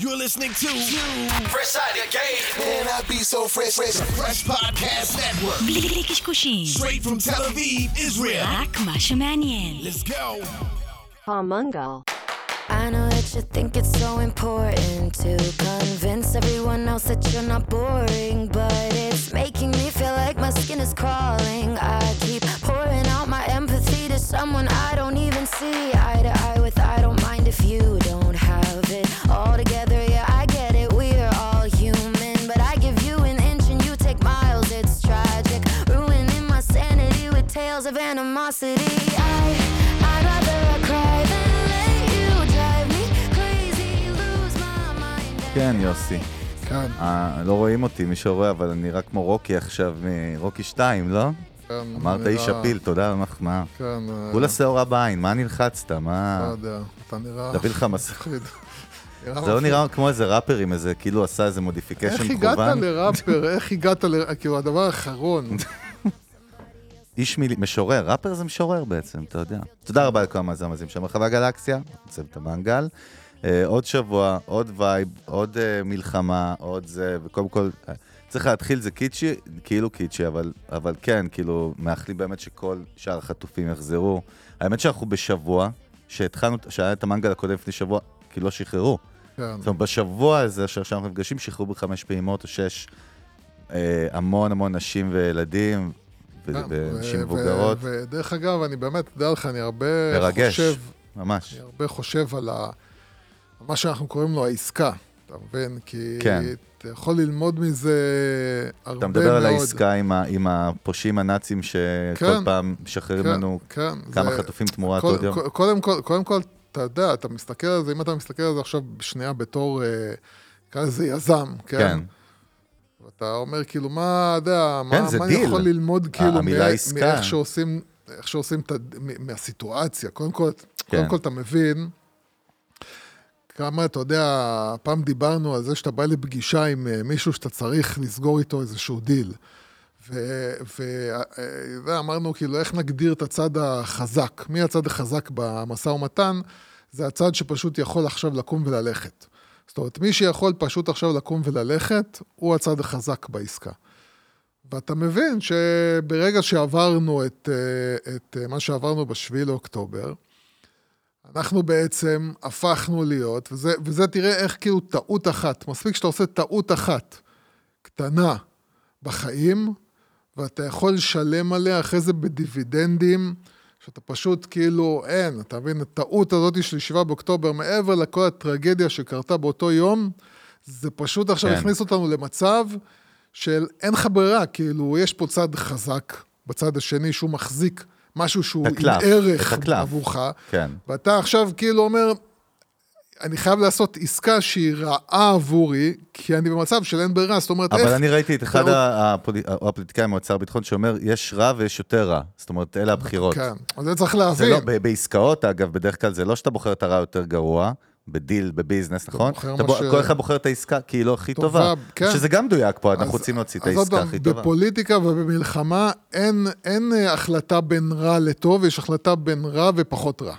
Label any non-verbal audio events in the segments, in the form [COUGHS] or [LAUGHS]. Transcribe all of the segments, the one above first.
You're listening to Fresh Out of the Game. and I be so fresh, fresh, fresh podcast network. Straight from Tel Aviv, Israel. Let's go. Palmungal. I know that you think it's so important to convince everyone else that you're not boring, but it's making me feel like my skin is crawling. I keep pouring out my empathy to someone I don't even see eye to eye with. I don't mind if you don't have it all together. Yeah, I get it. We're all human, but I give you an inch and you take miles. It's tragic, ruining my sanity with tales of animosity. I, I'd rather I cry than let you drive me crazy, lose my mind. כן, יוסי. כן, אה, לא רואים אותי, מי שרואה, אבל אני נראה כמו רוקי עכשיו, מרוקי 2, לא? כן. אמרת נראה- איש הפיל, תודה על המחמאה. כן. אה, כולה שעורה בעין, מה נלחצת? לא מה... יודע, אתה נראה... תביא לך מס... [LAUGHS] מפחיד. נראה זה לא. נראה כמו איזה ראפר עם איזה, כאילו עשה איזה modification איך הגעת מכוון. לראפר? [LAUGHS] איך הגעת ל... כאילו, הדבר האחרון. איש מילי, משורר, ראפר זה משורר בעצם, אתה יודע. תודה רבה לכל המאזינים של מרחבי הגלקסיה, צוות המנגל. אה, עוד שבוע, עוד vibe, עוד אה, מלחמה, עוד זה, וקודם כל, אה, צריך להתחיל, זה קיצ'י, כאילו קיצ'י, אבל, אבל כן, כאילו, מאחלים באמת שכל שאר החטופים יחזרו. האמת שאנחנו בשבוע, שהתחלנו, שהיה את המנגל הקודם לפני שבוע, כאילו לא שחררו. כן. זאת אומרת, בשבוע הזה שעכשיו אנחנו נפגשים, שחררו בחמש פעימות או שש אה, המון המון נשים וילדים, ונשים מבוגרות. ודרך אגב, אני באמת, תדע לך, אני הרבה מרגש. חושב, ממש. אני הרבה חושב על ה... מה שאנחנו קוראים לו העסקה, אתה מבין? כי כן. אתה יכול ללמוד מזה הרבה מאוד. אתה מדבר על העסקה עם, ה, עם הפושעים הנאצים שכל כן. פעם משחררים כן, לנו כן, כמה זה- חטופים תמורת עוד יום. קודם כל, קודם כל, אתה יודע, אתה מסתכל על זה, אם אתה מסתכל על זה עכשיו שנייה בתור, אה, נקרא לזה יזם, כן? כן. ואתה אומר, כאילו, מה, אתה יודע, כן, מה, מה אני. יכול ללמוד, כאילו. מאיך שעושים, איך שעושים מ- מהסיטואציה. קודם כל, כן. קודם כל אתה מבין כמה, אתה יודע, פעם דיברנו על זה שאתה בא לפגישה עם אה, מישהו שאתה צריך לסגור איתו איזשהו דיל. ואמרנו, כאילו, איך נגדיר את הצד החזק? מי הצד החזק במשא ומתן? זה הצד שפשוט יכול עכשיו לקום וללכת. זאת אומרת, מי שיכול פשוט עכשיו לקום וללכת, הוא הצד החזק בעסקה. ואתה מבין שברגע שעברנו את, אה, את אה, מה שעברנו בשביעי לאוקטובר, אנחנו בעצם הפכנו להיות, וזה, וזה תראה איך כאילו טעות אחת, מספיק שאתה עושה טעות אחת קטנה בחיים, ואתה יכול לשלם עליה אחרי זה בדיבידנדים, שאתה פשוט כאילו, אין, אתה מבין, הטעות הזאת של 7 באוקטובר, מעבר לכל הטרגדיה שקרתה באותו יום, זה פשוט עכשיו כן. הכניס אותנו למצב של אין לך ברירה, כאילו, יש פה צד חזק בצד השני שהוא מחזיק משהו שהוא את עם ערך את הקלף. עבורך, כן. ואתה עכשיו כאילו אומר, אני חייב לעשות עסקה שהיא רעה עבורי, כי אני במצב של אין ברירה, זאת אומרת, איך... אבל אני ראיתי את אחד הפוליט- הפוליטיקאים מהאוצר הביטחון שאומר, יש רע ויש יותר רע. זאת אומרת, אלה הבחירות. כן, אז זה צריך זה להבין. לא, ב- בעסקאות, אגב, בדרך כלל זה לא שאתה בוחר את הרע יותר גרוע, בדיל, בביזנס, נכון? בוחר אתה מה בו- ש- כל אחד בוחר את העסקה כי היא לא הכי טובה, טובה. כן. שזה גם מדויק פה, אנחנו רוצים להוציא את העסקה הכי טובה. בפוליטיקה ובמלחמה אין, אין אה, החלטה בין רע לטוב, יש החלטה בין רע ופחות רע.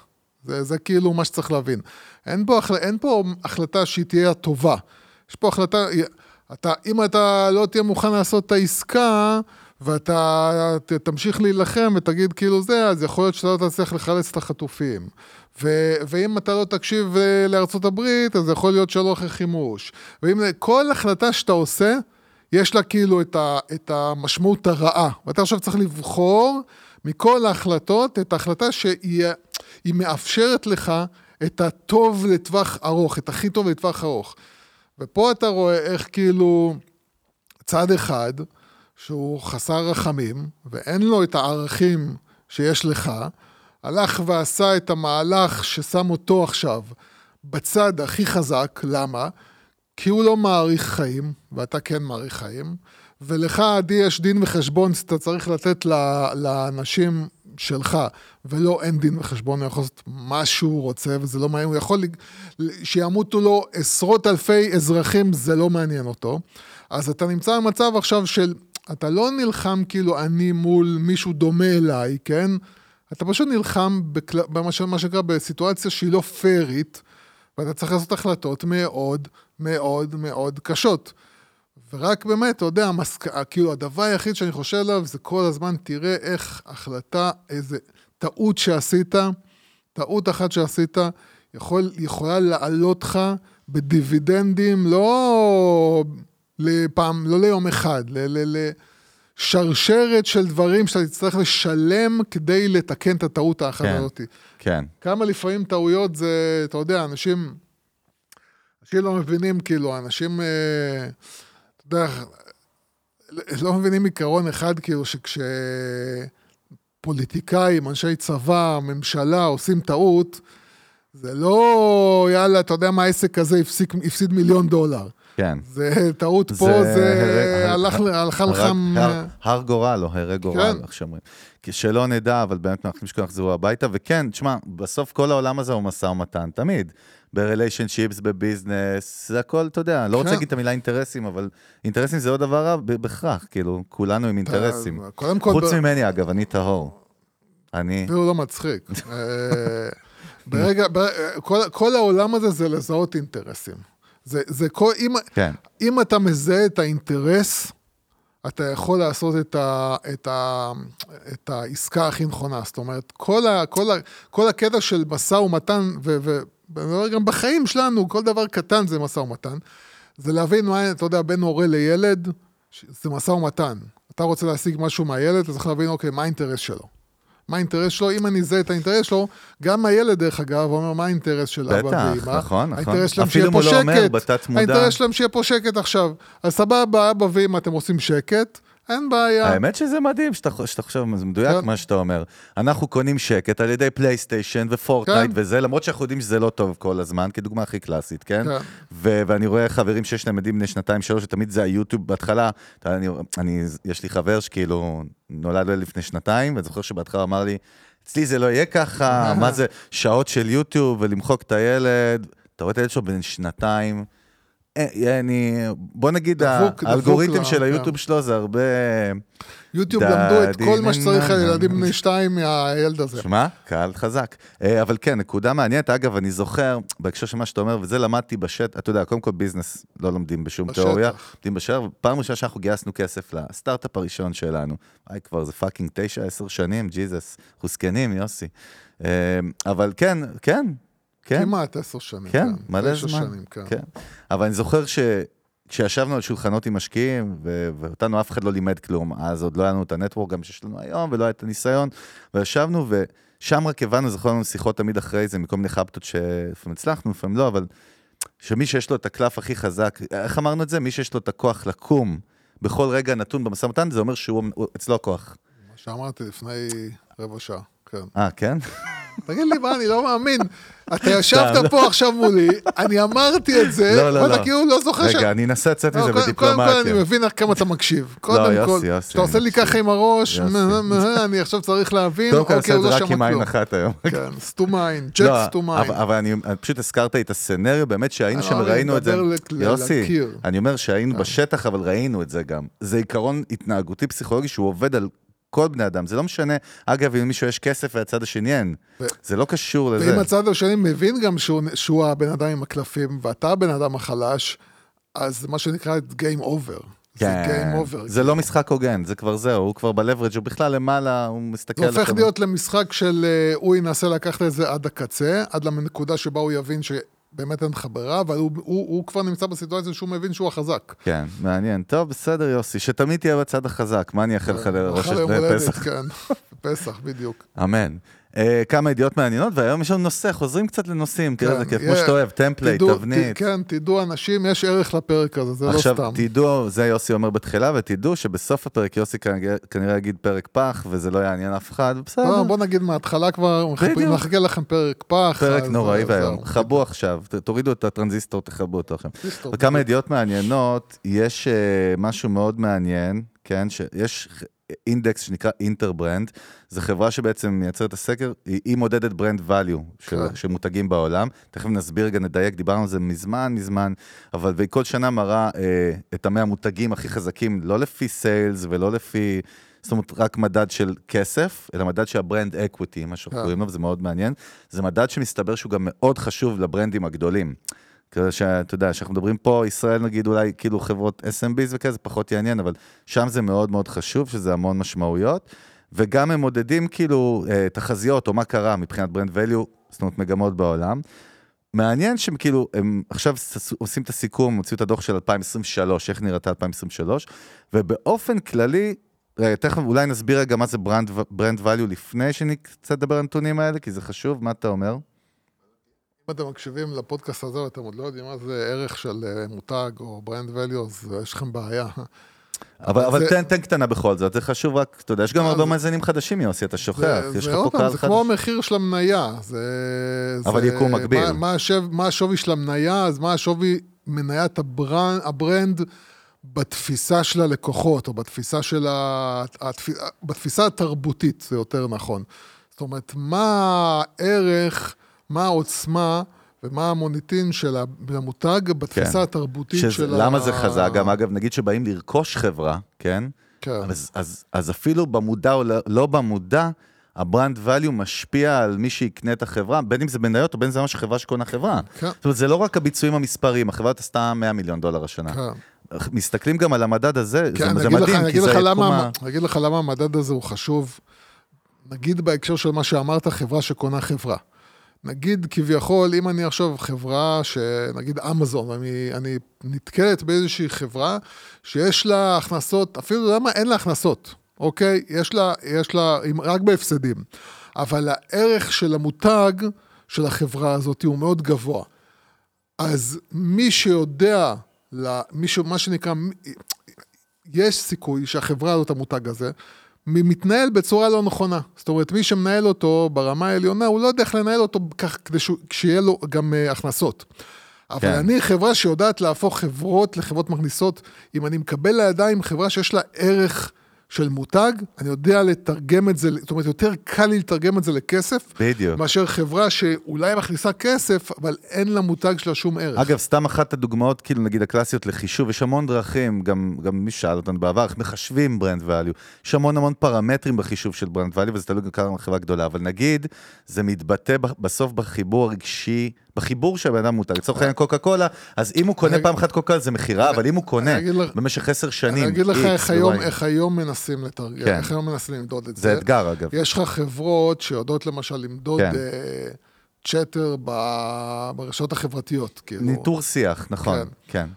זה, זה כאילו מה שצריך להבין. אין פה, החל- אין פה החלטה שהיא תהיה הטובה. יש פה החלטה, אתה, אם אתה לא תהיה מוכן לעשות את העסקה, ואתה תמשיך להילחם ותגיד כאילו זה, אז יכול להיות שאתה לא תצליח לחלץ את החטופים. ו- ואם אתה לא תקשיב אה, לארצות הברית, אז יכול להיות שלא אחרי חימוש. ואם כל החלטה שאתה עושה, יש לה כאילו את, ה, את המשמעות הרעה. ואתה עכשיו צריך לבחור מכל ההחלטות את ההחלטה שהיא היא מאפשרת לך את הטוב לטווח ארוך, את הכי טוב לטווח ארוך. ופה אתה רואה איך כאילו צד אחד, שהוא חסר רחמים, ואין לו את הערכים שיש לך, הלך ועשה את המהלך ששם אותו עכשיו בצד הכי חזק, למה? כי הוא לא מעריך חיים, ואתה כן מעריך חיים, ולך, עדי, יש דין וחשבון שאתה צריך לתת לאנשים שלך, ולא אין דין וחשבון, הוא יכול לעשות מה שהוא רוצה, וזה לא מעניין, הוא יכול, שימותו לו עשרות אלפי אזרחים, זה לא מעניין אותו. אז אתה נמצא במצב עכשיו של, אתה לא נלחם כאילו אני מול מישהו דומה אליי, כן? אתה פשוט נלחם בכל, במה שנקרא בסיטואציה שהיא לא פיירית, ואתה צריך לעשות החלטות מאוד מאוד מאוד קשות. ורק באמת, אתה יודע, המסק... כאילו הדבר היחיד שאני חושב עליו זה כל הזמן תראה איך החלטה, איזה טעות שעשית, טעות אחת שעשית, יכול, יכולה לעלות לך בדיבידנדים, לא לפעם, לא ליום אחד, לשרשרת של דברים שאתה תצטרך לשלם כדי לתקן את הטעות האחת כן. הזאת. כן. כמה לפעמים טעויות זה, אתה יודע, אנשים, אנשים לא מבינים, כאילו, אנשים, אה, אתה יודע, לא מבינים עיקרון אחד, כאילו, שכשפוליטיקאים, אנשי צבא, ממשלה, עושים טעות, זה לא, יאללה, אתה יודע מה העסק הזה הפסיק, הפסיד מיליון דולר. כן. זה טעות פה, זה זה הר- הלך, הלכה לך... הר- גורל או הרי גורל, כן. איך שאומרים. שלא נדע, אבל באמת אנחנו שכולם יחזרו הביתה, וכן, תשמע, בסוף כל העולם הזה הוא משא ומתן, תמיד. בריליישנשיפס, בביזנס, זה הכל, אתה יודע, לא רוצה כן. להגיד את המילה אינטרסים, אבל אינטרסים זה לא דבר רע בהכרח, כאילו, כולנו עם אינטרסים. קודם כל, חוץ ב- ממני, אגב, אני טהור. אני... אפילו לא מצחיק. [LAUGHS] אה, ברגע, ב- כל, כל העולם הזה זה לזהות אינטרסים. זה, זה כל, אם, כן. אם אתה מזהה את האינטרס, אתה יכול לעשות את, ה, את, ה, את העסקה הכי נכונה. זאת אומרת, כל, ה, כל, ה, כל הקטע של משא ומתן, וגם בחיים שלנו, כל דבר קטן זה משא ומתן, זה להבין מה, אתה יודע, בין הורה לילד, זה משא ומתן. אתה רוצה להשיג משהו מהילד, אתה צריך להבין, אוקיי, מה האינטרס שלו? מה האינטרס שלו? אם אני אזהה את האינטרס שלו, גם הילד, דרך אגב, אומר, מה האינטרס של אבא בטח, ואמא? נכון, נכון. האינטרס שלהם אפילו שיהיה אם פה הוא לא אומר, שקט. בתת מודע. האינטרס שלהם שיהיה פה שקט עכשיו. אז סבבה, אבא ואמא, אתם עושים שקט, אין בעיה. האמת שזה מדהים שאתה, שאתה חושב, זה מדויק כן. מה שאתה אומר. אנחנו קונים שקט על ידי פלייסטיישן ופורטנייט כן. וזה, למרות שאנחנו יודעים שזה לא טוב כל הזמן, כדוגמה הכי קלאסית, כן? כן. ו- ואני רואה חברים שיש להם ילדים בני שנתיים שלוש, ותמיד זה היוטיוב בהתחלה, אני, אני, יש לי חבר שכאילו נולד לפני שנתיים, ואני זוכר שבהתחלה אמר לי, אצלי זה לא יהיה ככה, [LAUGHS] מה זה שעות של יוטיוב ולמחוק את הילד, אתה רואה את הילד שלו בן שנתיים. אה, אני, בוא נגיד, דבוק- דבוק האלגוריתם לה, של. היוטיוב שלו זה הרבה... יוטיוב למדו את כל מה שצריך על די- ילדים בני שתיים מהילד הזה. שמע, קהל חזק. אה, אבל כן, נקודה מעניינת. אגב, אני זוכר, בהקשר של מה שאתה אומר, וזה למדתי בשטח, אתה יודע, קודם כל business לא לומדים בשום תיאוריה, לומדים בשטח. פעם ראשונה שאנחנו גייסנו כסף לסטארט-אפ הראשון שלנו. היי, כבר זה fucking תשע, עשר שנים, ג'יזוס. אנחנו זקנים, יוסי. אה, אבל כן, כן, כן. כמעט עשר שנים. כן, מלא תשע זמן. שנים, כן. כן. אבל אני זוכר שכשישבנו על שולחנות עם משקיעים, ו- ואותנו אף אחד לא לימד כלום, אז עוד לא היה לנו את הנטוורק גם שיש לנו היום, ולא היה את הניסיון, וישבנו, ושם רק הבנו, זוכר לנו שיחות תמיד אחרי זה, מכל מיני חבטות שלפעמים הצלחנו, לפעמים לא, אבל שמי שיש לו את הקלף הכי חזק, איך אמרנו את זה? מי שיש לו את הכוח לקום בכל רגע נתון במשא ומתן, זה אומר שהוא הוא- אצלו הכוח. מה שאמרתי לפני רבע שעה, כן. אה, כן? תגיד לי, מה, אני לא מאמין. אתה ישבת פה עכשיו מולי, אני אמרתי את זה, לא, לא, ואתה לא. כאילו לא זוכר ש... רגע, אני אנסה לצאת לא, מזה קודם- קודם כל אני בדיפלומטיה. מבין כמה אתה מקשיב. קודם כל, כשאתה עושה אני לי. ככה עם הראש, אני עכשיו צריך להבין, קודם כל, אוקיי, עשה הוא את לא זה רק עם שמע עין כלום. אחת היום. כן, סתום עין, ג'ט לא, סתום אבל, עין. אבל אני, אני פשוט הזכרת את הסצנריו, באמת שהיינו אני שם לא, וראינו אני את זה. יוסי. כן. אני אומר שהיינו בשטח, אבל ראינו את זה גם. זה עיקרון התנהגותי פסיכולוגי שהוא עובד על כל בני אדם. זה לא משנה, אגב, אם למישהו יש כסף והצד השני אין. ו- זה לא קשור לזה. ואם הצד השני מבין גם שהוא, שהוא הבן אדם עם הקלפים, ואתה הבן אדם החלש, אז מה שנקרא Game Over. זה Game Over. זה לא משחק הוגן, זה כבר זהו, הוא כבר בלברג', הוא בכלל למעלה, הוא מסתכל זה הופך עליכם. להיות למשחק של אה, הוא ינסה לקחת את זה עד הקצה, עד לנקודה שבה הוא יבין שבאמת אין לך ברירה, אבל הוא, הוא, הוא כבר נמצא בסיטואציה שהוא מבין שהוא החזק. כן, מעניין. טוב, בסדר, יוסי, שתמיד תהיה בצד החזק. מה אני אאחל לך לראש יום הולדת, פסח? כן. [LAUGHS] פסח, בדיוק. אמן. אה, כמה ידיעות מעניינות, והיום יש לנו נושא, חוזרים קצת לנושאים, תראה כן, איזה כיף, כמו יהיה- שאתה אוהב, template, תבנית. כן, תדעו אנשים, יש ערך לפרק הזה, זה לא עכשיו, סתם. תדעו, זה יוסי אומר בתחילה, ותדעו שבסוף הפרק יוסי כנראה- יגיד פרק פח, וזה לא יעניין אף אחד, בסדר. לא, בוא נגיד מההתחלה כבר. נחכה לכם פרק פח. פרק נוראי אה, ואיום. זהו. חבו עכשיו, תורידו את הטרנזיסטור, תכבו אותו עכשיו. וכמה. ידיעות מעניינות, יש אה, משהו מאוד מעניין, כן, שיש אינדקס שנקרא אינטרברנד, זו חברה שבעצם מייצרת את הסקר, היא, היא מודדת brand value של, כן. של מותגים בעולם. תכף נסביר רגע, נדייק, דיברנו על זה מזמן, מזמן, אבל והיא כל שנה מראה אה, את המאה המותגים הכי חזקים, לא לפי sales ולא לפי... זאת אומרת, רק מדד של כסף, אלא מדד של ה brand equity, מה שאנחנו כן. קוראים לו, וזה מאוד מעניין. זה מדד שמסתבר שהוא גם מאוד חשוב לברנדים הגדולים. כזה שאתה יודע, שאנחנו מדברים פה, ישראל נגיד אולי כאילו חברות SMBs וכזה, פחות יעניין, אבל שם זה מאוד מאוד חשוב, שזה המון משמעויות. וגם הם מודדים כאילו אה, תחזיות או מה קרה מבחינת brand value, זאת אומרת מגמות בעולם. מעניין שהם כאילו, הם עכשיו עושים את הסיכום, הוציאו את הדוח של 2023, איך נראתה 2023, ובאופן כללי, רגע, תכף אולי נסביר רגע מה זה brand, brand לפני שקצת נדבר על הנתונים האלה, כי זה חשוב, מה אתה אומר? אם אתם מקשיבים לפודקאסט הזה ואתם עוד לא יודעים מה זה ערך של אה, מותג או brand value, אז יש לכם בעיה. אבל, אבל זה- תן, תן קטנה בכל זאת, זה חשוב רק, אתה יודע, יש גם אה, הרבה זה- מאזינים חדשים, יוסי, אתה שוכח, זה, יש זה לך פה קהל זה חדש. כמו המחיר של המניה. זה, אבל זה, יקום מקביל. מה, מה, השווי של המניה, אז מה השווי מניית ה brand, ה brand בתפיסה של הלקוחות, או בתפיסה של ה... התפ... בתפיסה התרבותית, זה יותר נכון. זאת אומרת, מה הערך, מה העוצמה ומה המוניטין של המותג בתפיסה כן. התרבותית שזה, של למה ה... זה חזק? גם אגב, נגיד שבאים לרכוש חברה, כן? כן. אז, אז, אז אפילו במודע או לא, לא במודע, ה brand value משפיע על מי שיקנה את החברה, בין אם זה מניות או בין אם זה ממש חברה שקונה חברה. כן. זאת אומרת, זה לא רק הביצועים המספריים, החברה עשתה 100 מיליון דולר השנה. כן. מסתכלים גם על המדד הזה, כן, זה, זה לך, מדהים, אני כי זה לך תחום למה, ה... אני אגיד לך למה המדד הזה הוא חשוב. נגיד בהקשר של מה שאמרת, חברה שקונה חברה. נגיד כביכול, אם אני עכשיו חברה, שנגיד אמזון, אני, אני נתקלת באיזושהי חברה שיש לה הכנסות, אפילו למה אין לה הכנסות, אוקיי? יש לה, יש לה, רק בהפסדים. אבל הערך של המותג של החברה הזאת הוא מאוד גבוה. אז מי שיודע, מי ש... מה שנקרא, יש סיכוי שהחברה הזאת, המותג הזה, מתנהל בצורה לא נכונה. זאת אומרת, מי שמנהל אותו ברמה העליונה, הוא לא יודע איך לנהל אותו כך כדי שיהיה לו גם uh, הכנסות. אבל כן. אני חברה שיודעת להפוך חברות לחברות מכניסות, אם אני מקבל לידיים חברה שיש לה ערך של מותג, אני יודע לתרגם את זה, זאת אומרת, יותר קל לי לתרגם את זה לכסף, בדיוק. מאשר חברה שאולי מכניסה כסף, אבל אין לה מותג שלה שום ערך. אגב, סתם אחת הדוגמאות, כאילו נגיד הקלאסיות לחישוב, יש המון דרכים, גם, גם מי שאל אותנו בעבר, איך מחשבים brand value. יש המון המון פרמטרים בחישוב של brand value, וזה תלוי גם כמה חברה גדולה, אבל נגיד, זה מתבטא בסוף בחיבור הרגשי, בחיבור של הבן אדם מותג. לצורך העניין קוקה קולה, אז אם הוא קונה פעם אחת קוקה זה מכירה, אבל אם הוא קונה במשך עשר שנים, אני אגיד לך איך היום, מנסים לתרגם, כן. איך היום מנסים למדוד את זה. זה אתגר אגב. יש לך חברות שיודעות למשל למדוד כן. אה, צ'טר ב- ברשתות החברתיות, כאילו. ניטור שיח, נכון, כן. כן.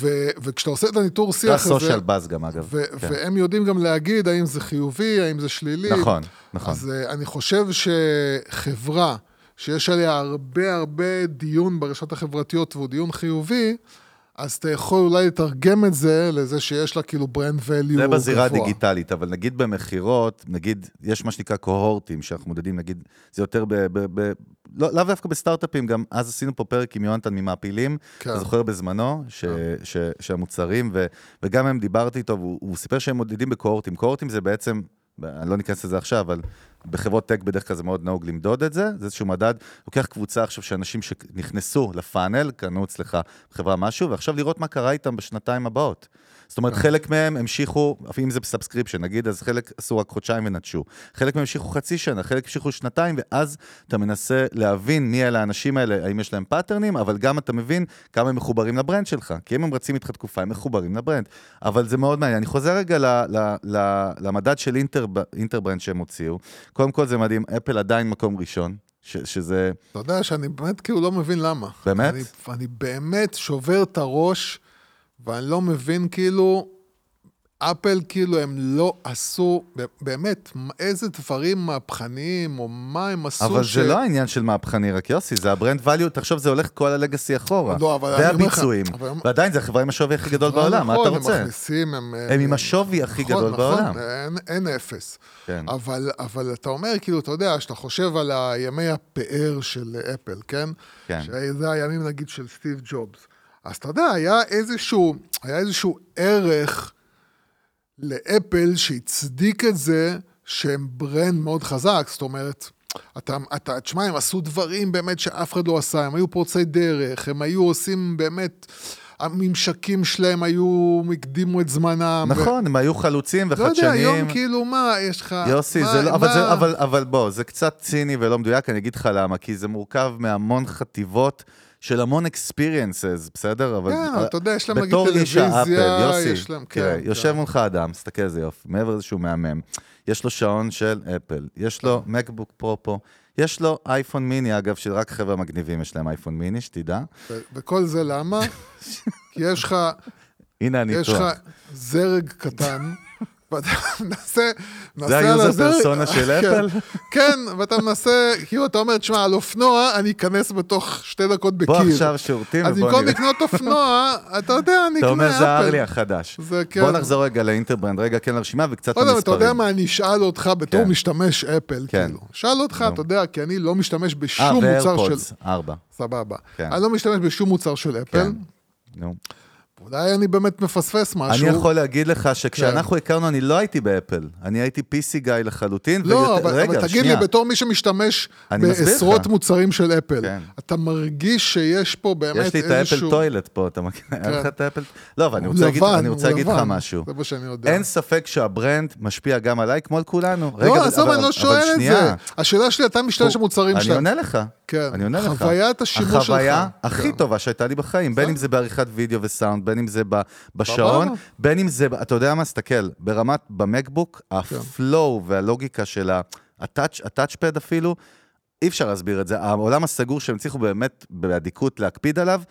ו- וכשאתה עושה את הניטור זה שיח הזה, הסושיאל באז גם אגב. ו- כן. והם יודעים גם להגיד האם זה חיובי, האם זה שלילי. נכון, נכון. אז אה, אני חושב שחברה שיש עליה הרבה הרבה דיון ברשתות החברתיות והוא דיון חיובי, אז אתה יכול אולי לתרגם את זה לזה שיש לה כאילו ברנד value גבוה. זה בזירה הדיגיטלית, אבל נגיד במכירות, נגיד, יש מה שנקרא קוהורטים, שאנחנו מודדים, נגיד, זה יותר ב... ב, ב לא, לאו דווקא בסטארט-אפים, גם אז עשינו פה פרק עם יונתן ממעפילים, כן. אתה זוכר בזמנו, ש, ש, שהמוצרים, ו, וגם הם דיברתי איתו, והוא הוא סיפר שהם מודדים בקוהורטים. קוהורטים זה בעצם, אני לא ניכנס לזה עכשיו, אבל בחברות tech בדרך כלל זה מאוד נהוג למדוד את זה, זה איזשהו מדד, לוקח קבוצה עכשיו של אנשים שנכנסו ל funnel, קנו אצלך חברה משהו, ועכשיו לראות מה קרה איתם בשנתיים הבאות. זאת אומרת, חלק מהם המשיכו, אפילו אם זה ב subscription, נגיד, אז חלק עשו רק חודשיים ונטשו. חלק מהם המשיכו חצי שנה, חלק המשיכו שנתיים, ואז אתה מנסה להבין מי אלה האנשים האלה, האם יש להם פאטרנים, אבל גם אתה מבין כמה הם מחוברים ל brand שלך. כי אם הם רצים איתך תקופה, הם מחוברים ל brand. אבל זה מאוד מעניין. אני חוזר רגע ל, ל, ל, למדד של אינטר, אינטרברנד שהם הוציאו. קודם כל זה מדהים, אפל עדיין מקום ראשון, ש, שזה... אתה יודע שאני באמת כאילו לא מבין למה. באמת? אני, אני באמת שובר את הראש, ואני לא מבין כאילו, אפל כאילו הם לא עשו, באמת, איזה דברים מהפכניים, או מה הם עשו אבל ש... זה לא העניין של מהפכני רק יוסי, זה ה brand value, תחשוב, זה הולך כל ה legacy אחורה. לא, אבל אני אומר לך- והביצועים. אבל הם- ועדיין, זה החברה עם השווי הכי גדול נכון, בעולם, מה אתה נכון, רוצה? הם מכניסים, הם... הם עם השווי הכי נכון, גדול נכון, בעולם. אין, אין אפס. כן. אבל, אבל אתה אומר, כאילו, אתה יודע, שאתה חושב על הימי הפאר של אפל, כן? כן. שזה הימים, נגיד, של סטיב ג'ובס. אז אתה יודע, היה איזשהו, היה איזשהו ערך לאפל שהצדיק את זה שהם ברנד מאוד חזק, זאת אומרת, אתה, אתה, תשמע, הם עשו דברים באמת שאף אחד לא עשה, הם היו פורצי דרך, הם היו עושים באמת, הממשקים שלהם היו, הקדימו את זמנם. נכון, הם היו חלוצים ו... לא וחדשניים. יודע, היום כאילו, מה, יש לך... יוסי, מה, זה לא, מה... אבל, זה, אבל, אבל בוא, זה קצת ציני ולא מדויק, אני אגיד לך למה, כי זה מורכב מהמון חטיבות. של המון experiences, בסדר? אבל כן, אתה יודע, יש להם נגיד טלוויזיה, יש להם, כן. תראה, כן. יושב מולך אדם, תסתכל איזה יופי, מעבר לזה שהוא מהמם. יש לו שעון של אפל, יש לו כן. מקבוק פרו פה, יש לו אייפון מיני, אגב, שרק חבר'ה מגניבים יש להם אייפון מיני, שתדע. וכל זה למה? [LAUGHS] כי יש לך, הנה יש לך. זרג קטן, [LAUGHS] מנסה, מנסה זה ה user persona [LAUGHS] של כן, אפל? כן, ואתה מנסה, כאילו אתה אומר, תשמע, על אופנוע אני אכנס בתוך שתי דקות בקיר. בוא עכשיו שירותים אז ובוא במקום נראה. לקנות אופנוע, [LAUGHS] אתה יודע, אני אתה אומר, אקנה זה אפל. ארלי החדש. זה כן. בוא נחזור רגע לאינטרברנד, רגע כן לרשימה וקצת יודע, אתה יודע למספרים. מה, אני אשאל אותך בתור כן. משתמש אפל, כן. כאילו. שאל אותך. אתה יודע, כי אני לא משתמש אה, בשום מוצר של... ואיירפודס, ארבע. סבבה. אני לא משתמש בשום מוצר של אפל. נו. אולי אני באמת מפספס משהו. אני יכול להגיד לך שכשאנחנו הכרנו, אני לא הייתי באפל. אני הייתי PC גיא לחלוטין. לא, ויותר- אבל, רגע, אבל תגיד שנייה. לי, בתור מי שמשתמש אני בעשרות לך. מוצרים של אפל, כן. אתה מרגיש שיש פה באמת יש לי את איזשהו... האפל toilet פה, אתה מכיר? אין לך את האפל? לא, אבל אני רוצה להגיד- לבן, אני רוצה להגיד לך. משהו. זה מה שאני יודע. אין ספק שה brand משפיע גם עליי, כמו על כולנו. רגע, לא, אבל- עזוב, אני לא אבל שואל את. זה. השאלה שלי, אתה משתמש במוצרים אני שלהם. עונה לך. כן. אני עונה לך. חוויית השימוש שלך. החוויה הכי כן. טובה שהייתה לי בחיים, בין אם זה בעריכת וידאו וסאונד, בין אם זה ב- בשעון, סבבה. בין אם זה, אתה יודע מה, תסתכל, ברמת, במקבוק, כן. ה flow והלוגיקה של ה touchpad אפילו, אי אפשר להסביר את זה. העולם הסגור שהם הצליחו באמת באדיקות להקפיד עליו.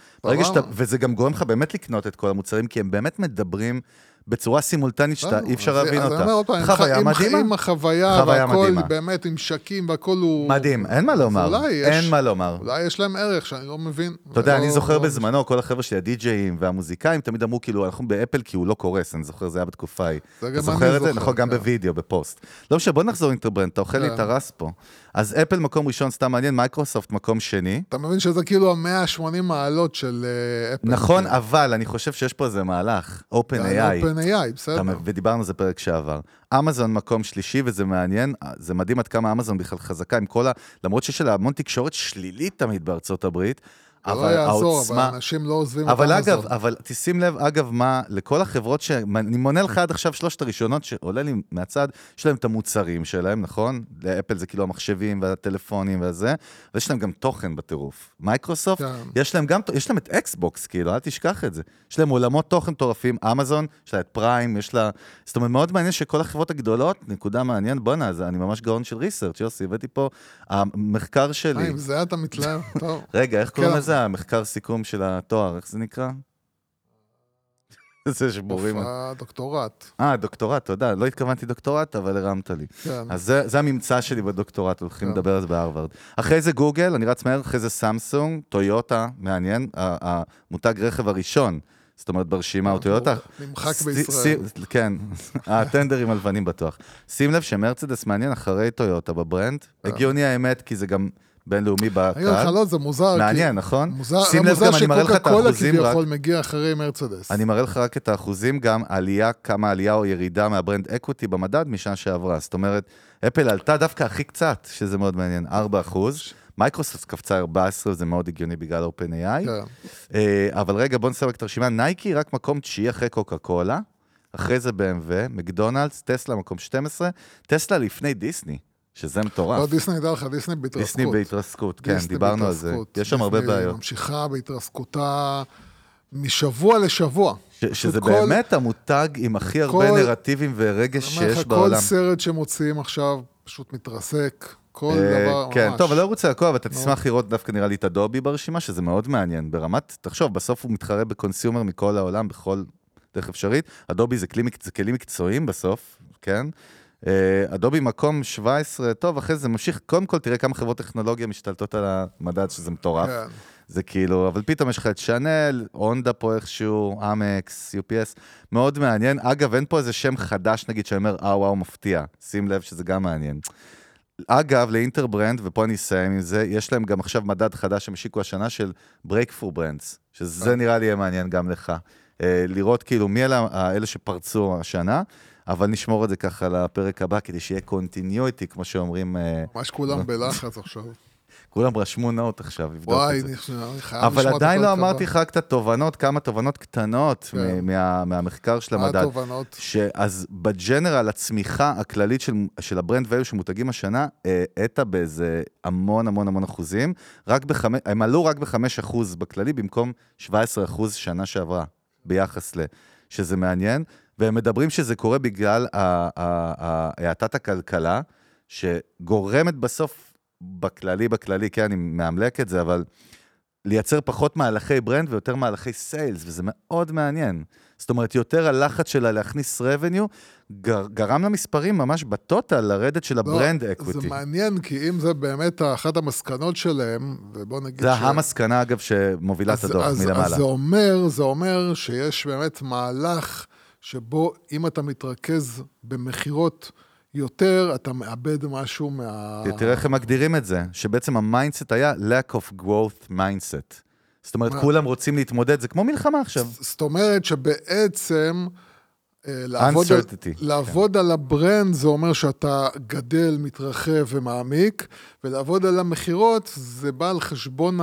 שאתה, וזה גם גורם לך באמת לקנות את כל המוצרים, כי הם באמת מדברים בצורה סימולטנית שאתה, אי אפשר להבין אותה. חוויה מדהימה. עם החוויה חוויה והכל. באמת, המשחקים והכל הוא... מדהים, אין מה לומר, אין מה לומר. אולי יש להם ערך שאני לא מבין. אתה יודע, אני זוכר לא- בזמנו, כל החבר'ה שלי, הדי-ג'אים והמוזיקאים, תמיד אמרו, כאילו, אנחנו באפל כי הוא לא קורס, אני זוכר, זה היה בתקופה ההיא. זה אתה גם זוכר אני את זה? זוכר, נכון, גם כן. בווידאו, בפוסט. לא משנה, בוא נחזור אינטרברנד, אתה אוכל לי כן. את הרס פה. אז אפל מקום ראשון, סתם מעניין, מייקרוסופט מקום שני. אתה מבין שזה כאילו ה-180 מעלות של אה, אפל. נכון, אבל אני חושב שיש פה איזה מהלך, OpenAI. OpenAI, בסדר. ודיברנו על זה פרק שעבר. אמזון מקום שלישי, וזה מעניין, זה מדהים עד כמה אמזון בכלל חזקה עם כל ה... למרות שיש לה המון תקשורת שלילית תמיד בארצות הברית, אבל לא יעזור, אבל העוצמה... אנשים לא עוזבים אבל. אגב, אבל תשים לב, אגב, מה, לכל החברות ש... אני מונה לך עד עכשיו שלושת הראשונות שעולה לי מהצד, יש להם את המוצרים שלהם, נכון? לאפל זה כאילו המחשבים והטלפונים והזה, ויש להם גם תוכן בטירוף. מייקרוסופט, כן. יש להם גם, יש להם את אקסבוקס, כאילו, אל תשכח את זה. יש להם עולמות תוכן מטורפים, אמזון, יש לה את פריים, יש לה... זאת אומרת, מאוד מעניין שכל החברות הגדולות, נקודה מעניין, בואנה, אני ממש גאון של research, יוסי, הבאתי פה, המחקר אה, שלי, עם זה אתה מתלהב, טוב. [LAUGHS] רגע, איך קוראים כן. לזה? המחקר סיכום של התואר, איך זה נקרא? זה שבורים. דוקטורט. אה, דוקטורט, תודה. לא התכוונתי דוקטורט, אבל הרמת לי. כן. אז זה, זה הממצא שלי בדוקטורט, הולכים כן. לדבר על זה בהרווארד. אחרי זה גוגל, אני רץ מהר, אחרי זה סמסונג, טויוטה, מעניין, המותג רכב הראשון, זאת אומרת ברשימה הוא טויוטה. נמחק בישראל. כן, [LAUGHS] הטנדרים הלבנים בטוח. שים לב שמרצדס מעניין אחרי טויוטה ב brand. כן. הגיוני האמת, כי זה גם בינלאומי אני אגיד לך, בקהל. לא, זה מוזר. כי- מעניין, נכון? מוזר, שים לב גם, אני מראה לך את האחוזים רק. כביכול מגיע אחרי מרצדס. אני מראה לך רק את האחוזים גם, עלייה, כמה עלייה או ירידה מה brand equity במדד משנה שעברה. זאת אומרת, אפל עלתה דווקא הכי קצת, שזה מאוד מעניין, 4 אחוז. מייקרוסופט קפצה 14, זה מאוד הגיוני בגלל OpenAI. כן. אה, אבל רגע, בוא נסיים רק את הרשימה. נייקי רק מקום תשיעי אחרי קוקה קולה, אחרי זה BMW, מקדונלדס, טסלה מקום 12, טסלה לפני דיסני, שזה לא, מטורף. דיסני, דע לך, דיסני בהתרסקות. דיסני בהתרסקות, כן, דיסני דיברנו על זה. בהתרסקות. יש שם הרבה דיסני בעיות. ממשיכה בהתרסקותה משבוע לשבוע. ש- שזה כל- באמת המותג עם הכי הרבה כל- נרטיבים ורגש שיש בעולם. כל סרט שמוציאים עכשיו פשוט מתרסק. כל אה, דבר, כן, ממש. טוב, אני לא רוצה לעקוב, אבל אתה נו. תשמח לראות דווקא נראה לי את אדובי ברשימה, שזה מאוד מעניין. ברמת, תחשוב, בסוף הוא מתחרה בקונסיומר מכל העולם, בכל דרך אפשרית. זה, מק- זה כלים מקצועיים בסוף, כן? אה, אדובי מקום 17, טוב, אחרי זה ממשיך, קודם כל תראה כמה חברות טכנולוגיה משתלטות על המדד, שזה מטורף. כן. זה כאילו, אבל פתאום יש לך את שאנל, הונדה פה איכשהו, אמקס, UPS, מאוד מעניין. אגב, אין פה איזה שם חדש, נגיד, שאומר, אה, וואו, מפתיע. שים לב שזה גם מעניין. אגב, לאינטרברנד, ופה אני אסיים עם זה, יש להם גם עכשיו מדד חדש שהם השיקו השנה של breakthrough brands, שזה נראה לי יהיה מעניין גם לך. אה, לראות כאילו מי אלה, האלה שפרצו השנה, אבל נשמור את זה ככה לפרק הבא, כדי שיהיה continuity, כמו שאומרים, אה, ממש כולם בלחץ עכשיו. [LAUGHS] כולם רשמו note עכשיו, לבדוק וואי, את זה. אני אני חייב לשמוע אבל עדיין לא. אמרתי לך רק את התובנות, כמה תובנות קטנות כן. מה- מהמחקר של מה המדד. התובנות? שאז ב general, הצמיחה הכללית של, של ה brand value של מותגים השנה, אה, האטה באיזה המון המון המון אחוזים. רק בחמש, הם עלו רק ב-5 אחוז בכללי, במקום 17 אחוז שנה שעברה, ביחס ל... שזה מעניין. והם מדברים שזה קורה בגלל האטת הכלכלה, שגורמת בסוף, בכללי, בכללי, כן, אני מאמלק את זה, אבל לייצר פחות מהלכי brand ויותר מהלכי sales, וזה מאוד מעניין. זאת אומרת, יותר הלחץ שלה להכניס revenue, גר, גרם למספרים ממש ב total לרדת של ה brand לא, equity. זה מעניין, כי אם זה באמת אחת המסקנות שלהם, ובוא נגיד זה המסקנה, אגב, שמובילה את אז- הדוח אז- מלמעלה. אז זה אומר, זה אומר שיש באמת מהלך שבו אם אתה מתרכז במכירות יותר, אתה מאבד משהו מה... תראה איך הם מגדירים את זה, שבעצם ה mindset היה lack of growth mindset. זאת אומרת, מה? כולם רוצים להתמודד, זה כמו מלחמה עכשיו. זאת אומרת שבעצם... אה, לעבוד, על, Uncertainty, לעבוד על ה brand זה אומר שאתה גדל, מתרחב ומעמיק, ולעבוד על המכירות זה בא על חשבון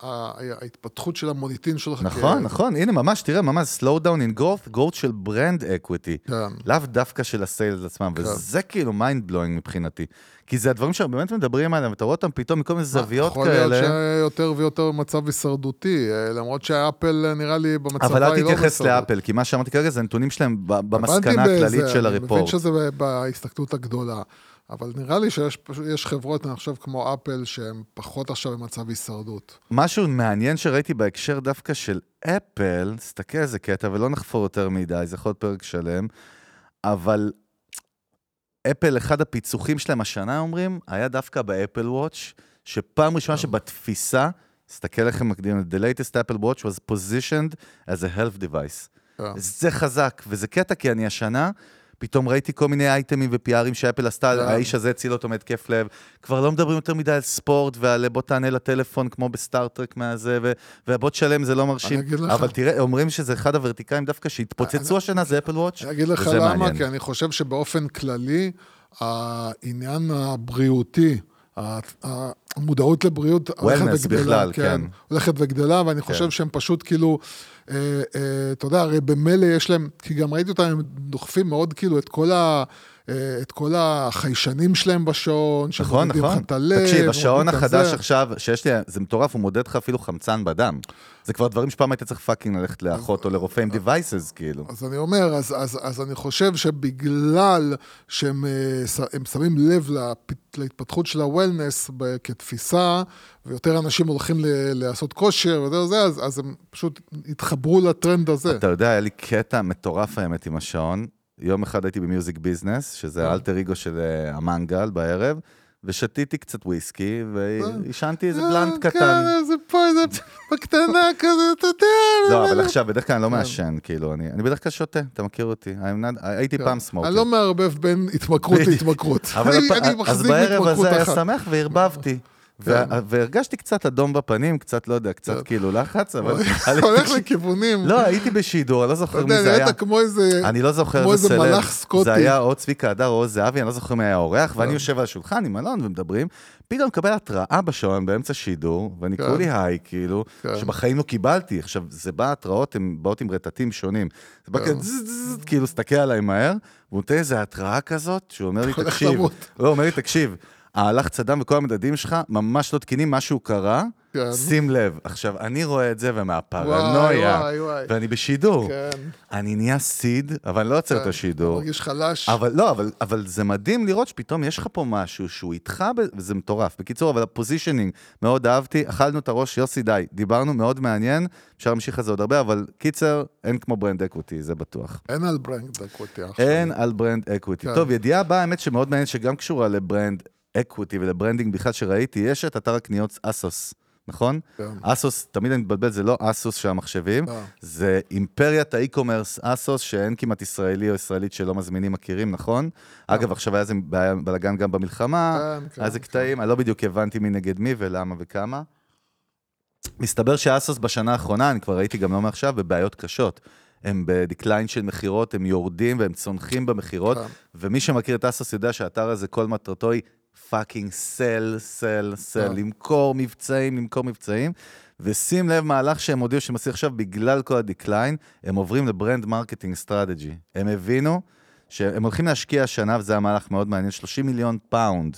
ההתפתחות של המוניטין שלך. נכון, כ- נכון, הנה ממש, תראה, ממש slow down in growth, growth של brand equity. כן. לאו דווקא של ה sales עצמם, וזה כאילו mind blowing מבחינתי. כי זה הדברים שבאמת מדברים עליהם, ואתה רואה אותם פתאום מכל מיני זוויות יכול להיות כאלה. שיותר ויותר מצב הישרדותי, אה, למרות שאפל אה, נראה לי במצבה אבל היא אל לא תתייחס. לאפל, כי מה שאמרתי כרגע זה נתונים שלהם במסקנה הכללית של אני מבין הריפורט. שזה בהסתכלות הגדולה. אבל נראה לי שיש חברות, אני חושב, כמו אפל, שהן פחות עכשיו במצב הישרדות. משהו מעניין שראיתי בהקשר דווקא של אפל, תסתכל איזה קטע, ולא נחפור יותר מדי, זה יכול להיות פרק שלם, אבל אפל, אחד הפיצוחים שלהם השנה, אומרים, היה דווקא באפל וואץ', שפעם ראשונה שבתפיסה, תסתכל איך הם מקדימים, The latest Apple Watch was positioned as a health device. כן. זה חזק, וזה קטע, כי אני השנה, פתאום ראיתי כל מיני אייטמים ו PR ים שאפל עשתה, כן. האיש הזה הציל אותו מהתקף לב. כבר לא מדברים יותר מדי על ספורט ועל בוא תענה לטלפון כמו בסטאר-טרק מהזה, ו- ובוא תשלם זה לא מרשים. אני אגיד לך. אבל תראה, אומרים שזה אחד ה vertical ים דווקא שהתפוצצו השנה, זה אפל וואץ', אני אגיד לך למה, מעניין. כי אני חושב שבאופן כללי, העניין הבריאותי, המודעות לבריאות הולכת וגדלה, בכלל, כן. הולכת וגדלה, ואני חושב שהם פשוט כאילו, אה, אה, אתה יודע, הרי במילא יש להם, כי גם ראיתי אותם, הם דוחפים מאוד כאילו את כל ה... אה, את כל החיישנים שלהם בשעון, נכון, שמודדים נכון. לך את הלב. תקשיב, השעון החדש. עכשיו, שיש לי, זה מטורף, הוא מודד לך אפילו חמצן בדם. זה כבר דברים שפעם היית צריך פאקינג ללכת לאחות או לרופא עם devices, כאילו. אז אני אומר, אז, אז, אז אני חושב שבגלל שהם אה, שמים לב להתפתחות של ב- כתפיסה, ויותר אנשים הולכים ל- לעשות כושר וזה וזה, אז, אז הם פשוט התחברו לטרנד הזה. אתה יודע, היה לי קטע מטורף האמת עם השעון. יום אחד הייתי ב Music Business, שזה אה. האלטר אגו של אה, המנגל בערב, ושתיתי קצת וויסקי, ועישנתי איזה אה, blunt כן, קטן. איזה פה, איזה בקטנה [LAUGHS] כזה, אתה יודע. לא, אבל עכשיו, בדרך כלל אני לא מעשן, כאילו, אני בדרך כלל שותה, אתה מכיר אותי. הייתי פעם סמוקר. אני לא מערבב בין התמכרות. להתמכרות. אז בערב הזה היה. שמח וערבבתי. כן. וה- והרגשתי קצת אדום בפנים, קצת, לא יודע, קצת כן. כאילו לחץ, אבל... [LAUGHS] [LAUGHS] הולך לכיוונים. לא, הייתי בשידור, אני לא אתה זוכר מי זה היה. נראית כמו איזה... אני לא זוכר כמו איזה. מלאך סקוטי. זה היה או צביקה הדר או זהבי, אני לא זוכר מי היה האורח, ואני כן. יושב על השולחן עם אלון ומדברים, פתאום מקבל התראה בשעון באמצע שידור, ואני כן. קורא לי היי, כאילו, כן. שבחיים לא קיבלתי. עכשיו, זה בא, התראות, הן באות עם רטטים שונים. זה בא כן. כאילו, סתכל עליי מהר, והוא נותן איזה התראה כזאת, שהוא אומר לי, תקשיב, למות." לא, הוא אומר לי, תקשיב, הלחץ הדם וכל המדדים שלך ממש לא תקינים, משהו קרה, כן. שים לב. עכשיו, אני רואה את זה, ומהפרנויה, וואי, וואי. ואני בשידור. כן. אני נהיה סיד, אבל אני לא עוצר את כן. השידור. מרגיש חלש. אבל לא, אבל, אבל זה מדהים לראות שפתאום יש לך פה משהו שהוא איתך, וזה מטורף. בקיצור, אבל הפוזישנינג, מאוד אהבתי, אכלנו את הראש, יוסי די, דיברנו, מאוד מעניין, אפשר להמשיך על זה עוד הרבה, אבל קיצר, אין כמו brand equity, זה בטוח. אין על brand equity עכשיו. אין על brand equity. כן. טוב, ידיעה הבאה, האמת שמאוד מעניין, שגם קשורה ל brand equity ול branding בכלל שראיתי, יש את אתר הקניות אסוס, נכון? כן. אסוס, תמיד אני מתבלבל, זה לא אסוס של המחשבים, לא. זה אימפריית ה e-commerce אסוס, שאין כמעט ישראלי או ישראלית שלא מזמינים מכירים, נכון? אגב, עכשיו היה איזה בלאגן גם במלחמה, כן, כן, היה איזה כן. קטעים, אני לא בדיוק הבנתי מי נגד מי ולמה וכמה. מסתבר שאסוס בשנה האחרונה, אני כבר ראיתי גם לא מעכשיו, בבעיות קשות. הם ב decline של מכירות, הם יורדים והם צונחים במכירות, כן. ומי שמכיר את אסוס יודע שהאתר הזה, כל מטרתו היא fucking sell, sell, sell. למכור מבצעים, למכור מבצעים. ושים לב, מהלך שהם הודיעו שהם עושים עכשיו בגלל כל ה decline, הם עוברים ל brand marketing strategy. הם הבינו שהם הולכים להשקיע השנה, וזה היה מהלך מאוד מעניין, 30 מיליון pound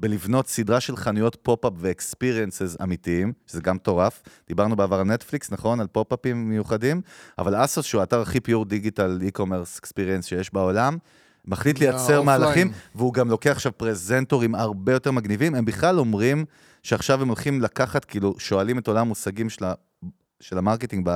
בלבנות סדרה של חנויות pop-up ו experiences אמיתיים, שזה גם מטורף. דיברנו בעבר על נטפליקס, נכון? על פופ-אפים מיוחדים, אבל אסוס, שהוא האתר הכי pure digital e-commerce experience שיש בעולם, מחליט לייצר. מהלכים, והוא גם לוקח עכשיו פרזנטורים הרבה יותר מגניבים. הם בכלל אומרים שעכשיו הם הולכים לקחת, כאילו, שואלים את עולם המושגים של, ה, של ה marketing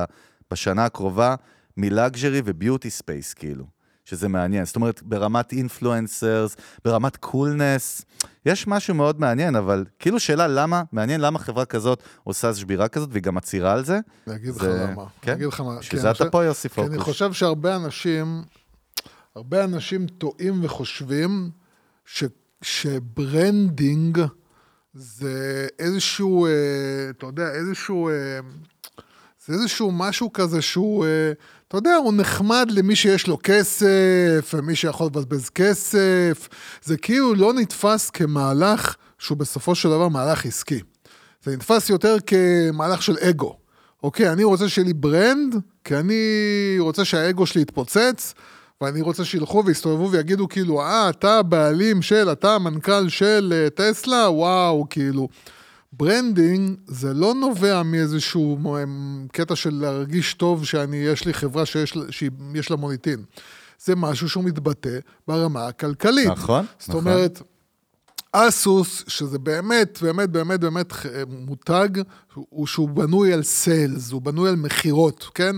בשנה הקרובה, מ luxury ו beauty space, כאילו. שזה מעניין. זאת אומרת, ברמת influencers, ברמת collabs, יש משהו מאוד מעניין, אבל כאילו שאלה למה, מעניין למה חברה כזאת עושה שבירה כזאת, והיא גם מצהירה על זה. אני אגיד לך למה. כן? אני אגיד לך מה. בשביל כי זה אני אתה פה, יוסי כי אני. חושב שהרבה אנשים, הרבה אנשים טועים וחושבים ש, ש branding זה איזשהו, אה, אתה יודע, איזשהו, אה, זה איזשהו משהו כזה שהוא, אה, אתה יודע, הוא נחמד למי שיש לו כסף, ומי שיכול לבזבז כסף. זה כאילו לא נתפס כמהלך שהוא בסופו של דבר מהלך עסקי. זה נתפס יותר כמהלך של אגו. אוקיי, אני רוצה שיהיה לי ברנד, כי אני רוצה שהאגו שלי יתפוצץ, ואני רוצה שילכו ויסתובבו ויגידו כאילו, אה, אתה הבעלים של, אתה המנכ"ל של אה, טסלה, וואו, כאילו. branding זה לא נובע מאיזשהו קטע של להרגיש טוב שאני, יש לי חברה שיש, שיש לה מוניטין. זה משהו שהוא מתבטא ברמה הכלכלית. נכון, זאת נכון. אומרת, אסוס, שזה באמת, באמת, באמת, באמת אה, מותג, הוא שהוא בנוי על sales, הוא בנוי על מכירות, כן?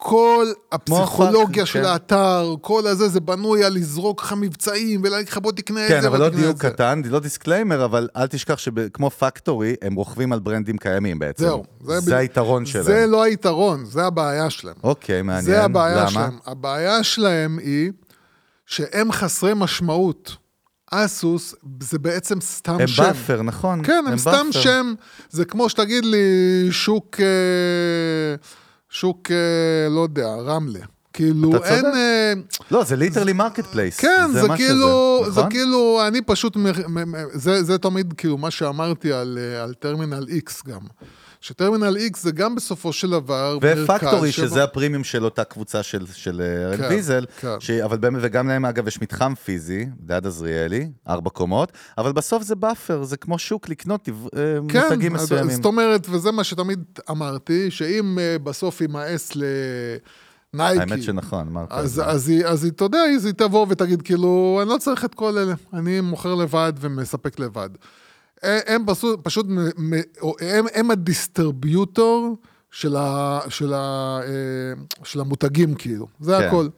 כל הפסיכולוגיה של כן. האתר, כל הזה, זה בנוי על לזרוק לך מבצעים ולהגיד לך בוא תקנה את כן, זה, אבל בוא לא דיוק את זה. קטן, לא disclaimer, אבל אל תשכח שכמו פקטורי, הם רוכבים על ברנדים קיימים בעצם. זהו. זה בדיוק- היתרון שלהם. זה לא היתרון, זה הבעיה שלהם. אוקיי, מעניין. זה הבעיה למה? שלהם. הבעיה שלהם היא שהם חסרי משמעות. אסוס זה בעצם סתם הם שם. buffer, נכון. כן, הם סתם buffer. שם. זה כמו שתגיד לי שוק, אה, שוק, אה, לא יודע, רמלה. כאילו. אין... אה, לא, זה literally marketplace. כן, זה, מה כאילו, שזה, זה נכון? כאילו, אני פשוט, זה, זה תמיד כאילו מה שאמרתי על, אה, על טרמינל X גם. שטרמינל X זה גם בסופו של דבר ופקטורי, שבו- שזה הפרימיום של אותה קבוצה של, של אה, כן, ויזל, כן. ש... אבל באמת, וגם להם אגב יש מתחם פיזי, ליד עזריאלי, ארבע קומות, אבל בסוף זה buffer, זה כמו שוק לקנות אה, כן, מותגים אז- מסוימים. זאת אומרת, וזה מה שתמיד אמרתי, שאם אה, בסוף יימאס לנייקי, האמת שנכון, אמרת. אז. אז, היא, אז היא, אתה יודע, אז היא תבוא ותגיד, כאילו, אני לא צריך את כל אלה, אני מוכר לבד ומספק לבד. הם, פשוט, פשוט הם, הם ה distributor של, ה, של, ה, אה, של המותגים, כאילו, זה כן. הכל.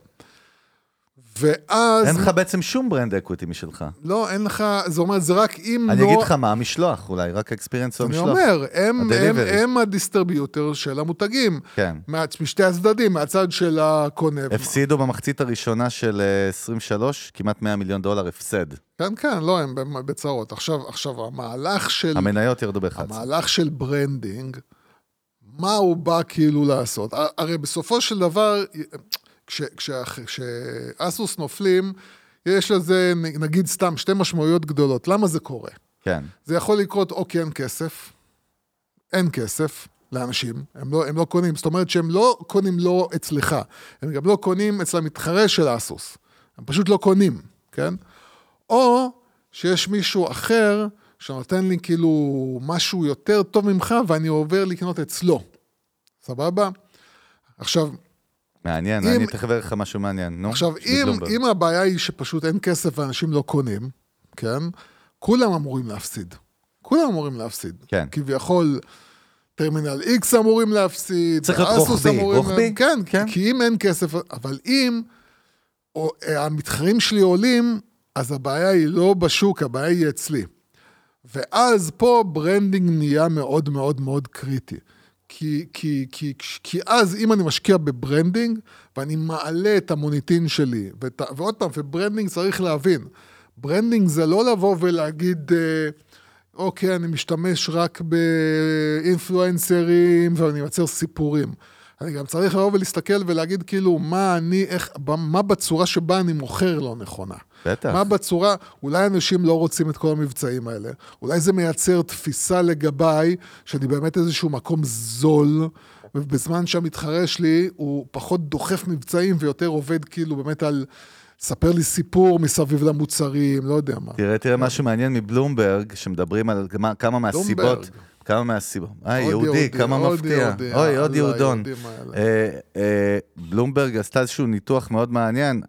ואז... אין לך בעצם שום brand equity משלך. לא, אין לך, זה אומר, זה רק אם אני לא... אגיד לך מה המשלוח, אולי רק ה experience או אני המשלוח. אומר, הם, הם. הם ה distributor של המותגים. כן. משתי הצדדים, מהצד של הקונה. הפסידו במחצית הראשונה של אה, 23, כמעט 100 מיליון דולר הפסד. כן, כן, לא, הם בצרות. עכשיו, עכשיו, המהלך של... המניות ירדו ב-11. המהלך של branding, מה הוא בא כאילו לעשות? הרי בסופו של דבר, כשאסוס נופלים, יש לזה, נגיד סתם, שתי משמעויות גדולות. למה זה קורה? כן. זה יכול לקרות או כי אין כסף, אין כסף לאנשים, הם לא, הם לא קונים, זאת אומרת שהם לא קונים לא אצלך, הם גם לא קונים אצל המתחרה של אסוס, הם פשוט לא קונים, כן? או שיש מישהו אחר שנותן לי כאילו משהו יותר טוב ממך ואני עובר לקנות אצלו, סבבה? עכשיו, מעניין, אם- אני תכף אראה לך משהו מעניין. נו, עכשיו, אם. אם הבעיה היא שפשוט אין כסף ואנשים לא קונים, כן? כולם אמורים להפסיד. כולם אמורים להפסיד. כן. כביכול, טרמינל X אמורים להפסיד, צריך להיות רוחבי. רוחבי? כן, כן. כי אם אין כסף, אבל אם או, אה, המתחרים שלי עולים, אז הבעיה היא לא בשוק, הבעיה היא אצלי. ואז פה branding נהיה מאוד מאוד מאוד קריטי. כי, כי, כי, כי אז אם אני משקיע ב branding, ואני מעלה את המוניטין שלי, ואת, ה- ועוד פעם, ו branding צריך להבין, branding זה לא לבוא ולהגיד, אה, אוקיי, אני משתמש רק באינפלואנסרים ואני מייצר סיפורים. אני גם צריך לבוא ולהסתכל ולהגיד כאילו, מה אני, איך, מה בצורה שבה אני מוכר לא נכונה. בטח. מה בצורה, אולי אנשים לא רוצים את כל המבצעים האלה, אולי זה מייצר תפיסה לגביי, שאני באמת איזשהו מקום זול, ובזמן שהמתחרה שלי הוא פחות דוחף מבצעים ויותר עובד כאילו באמת על... ספר לי סיפור מסביב למוצרים, לא יודע מה. תראה, תראה משהו מעניין מבלומברג, שמדברים על כמה, מהסיבות, כמה מהסיבות, אה, יהודי, כמה מפתיע. אוי, עוד יהודון. אה, אה, בלומברג עשתה איזשהו ניתוח מאוד מעניין.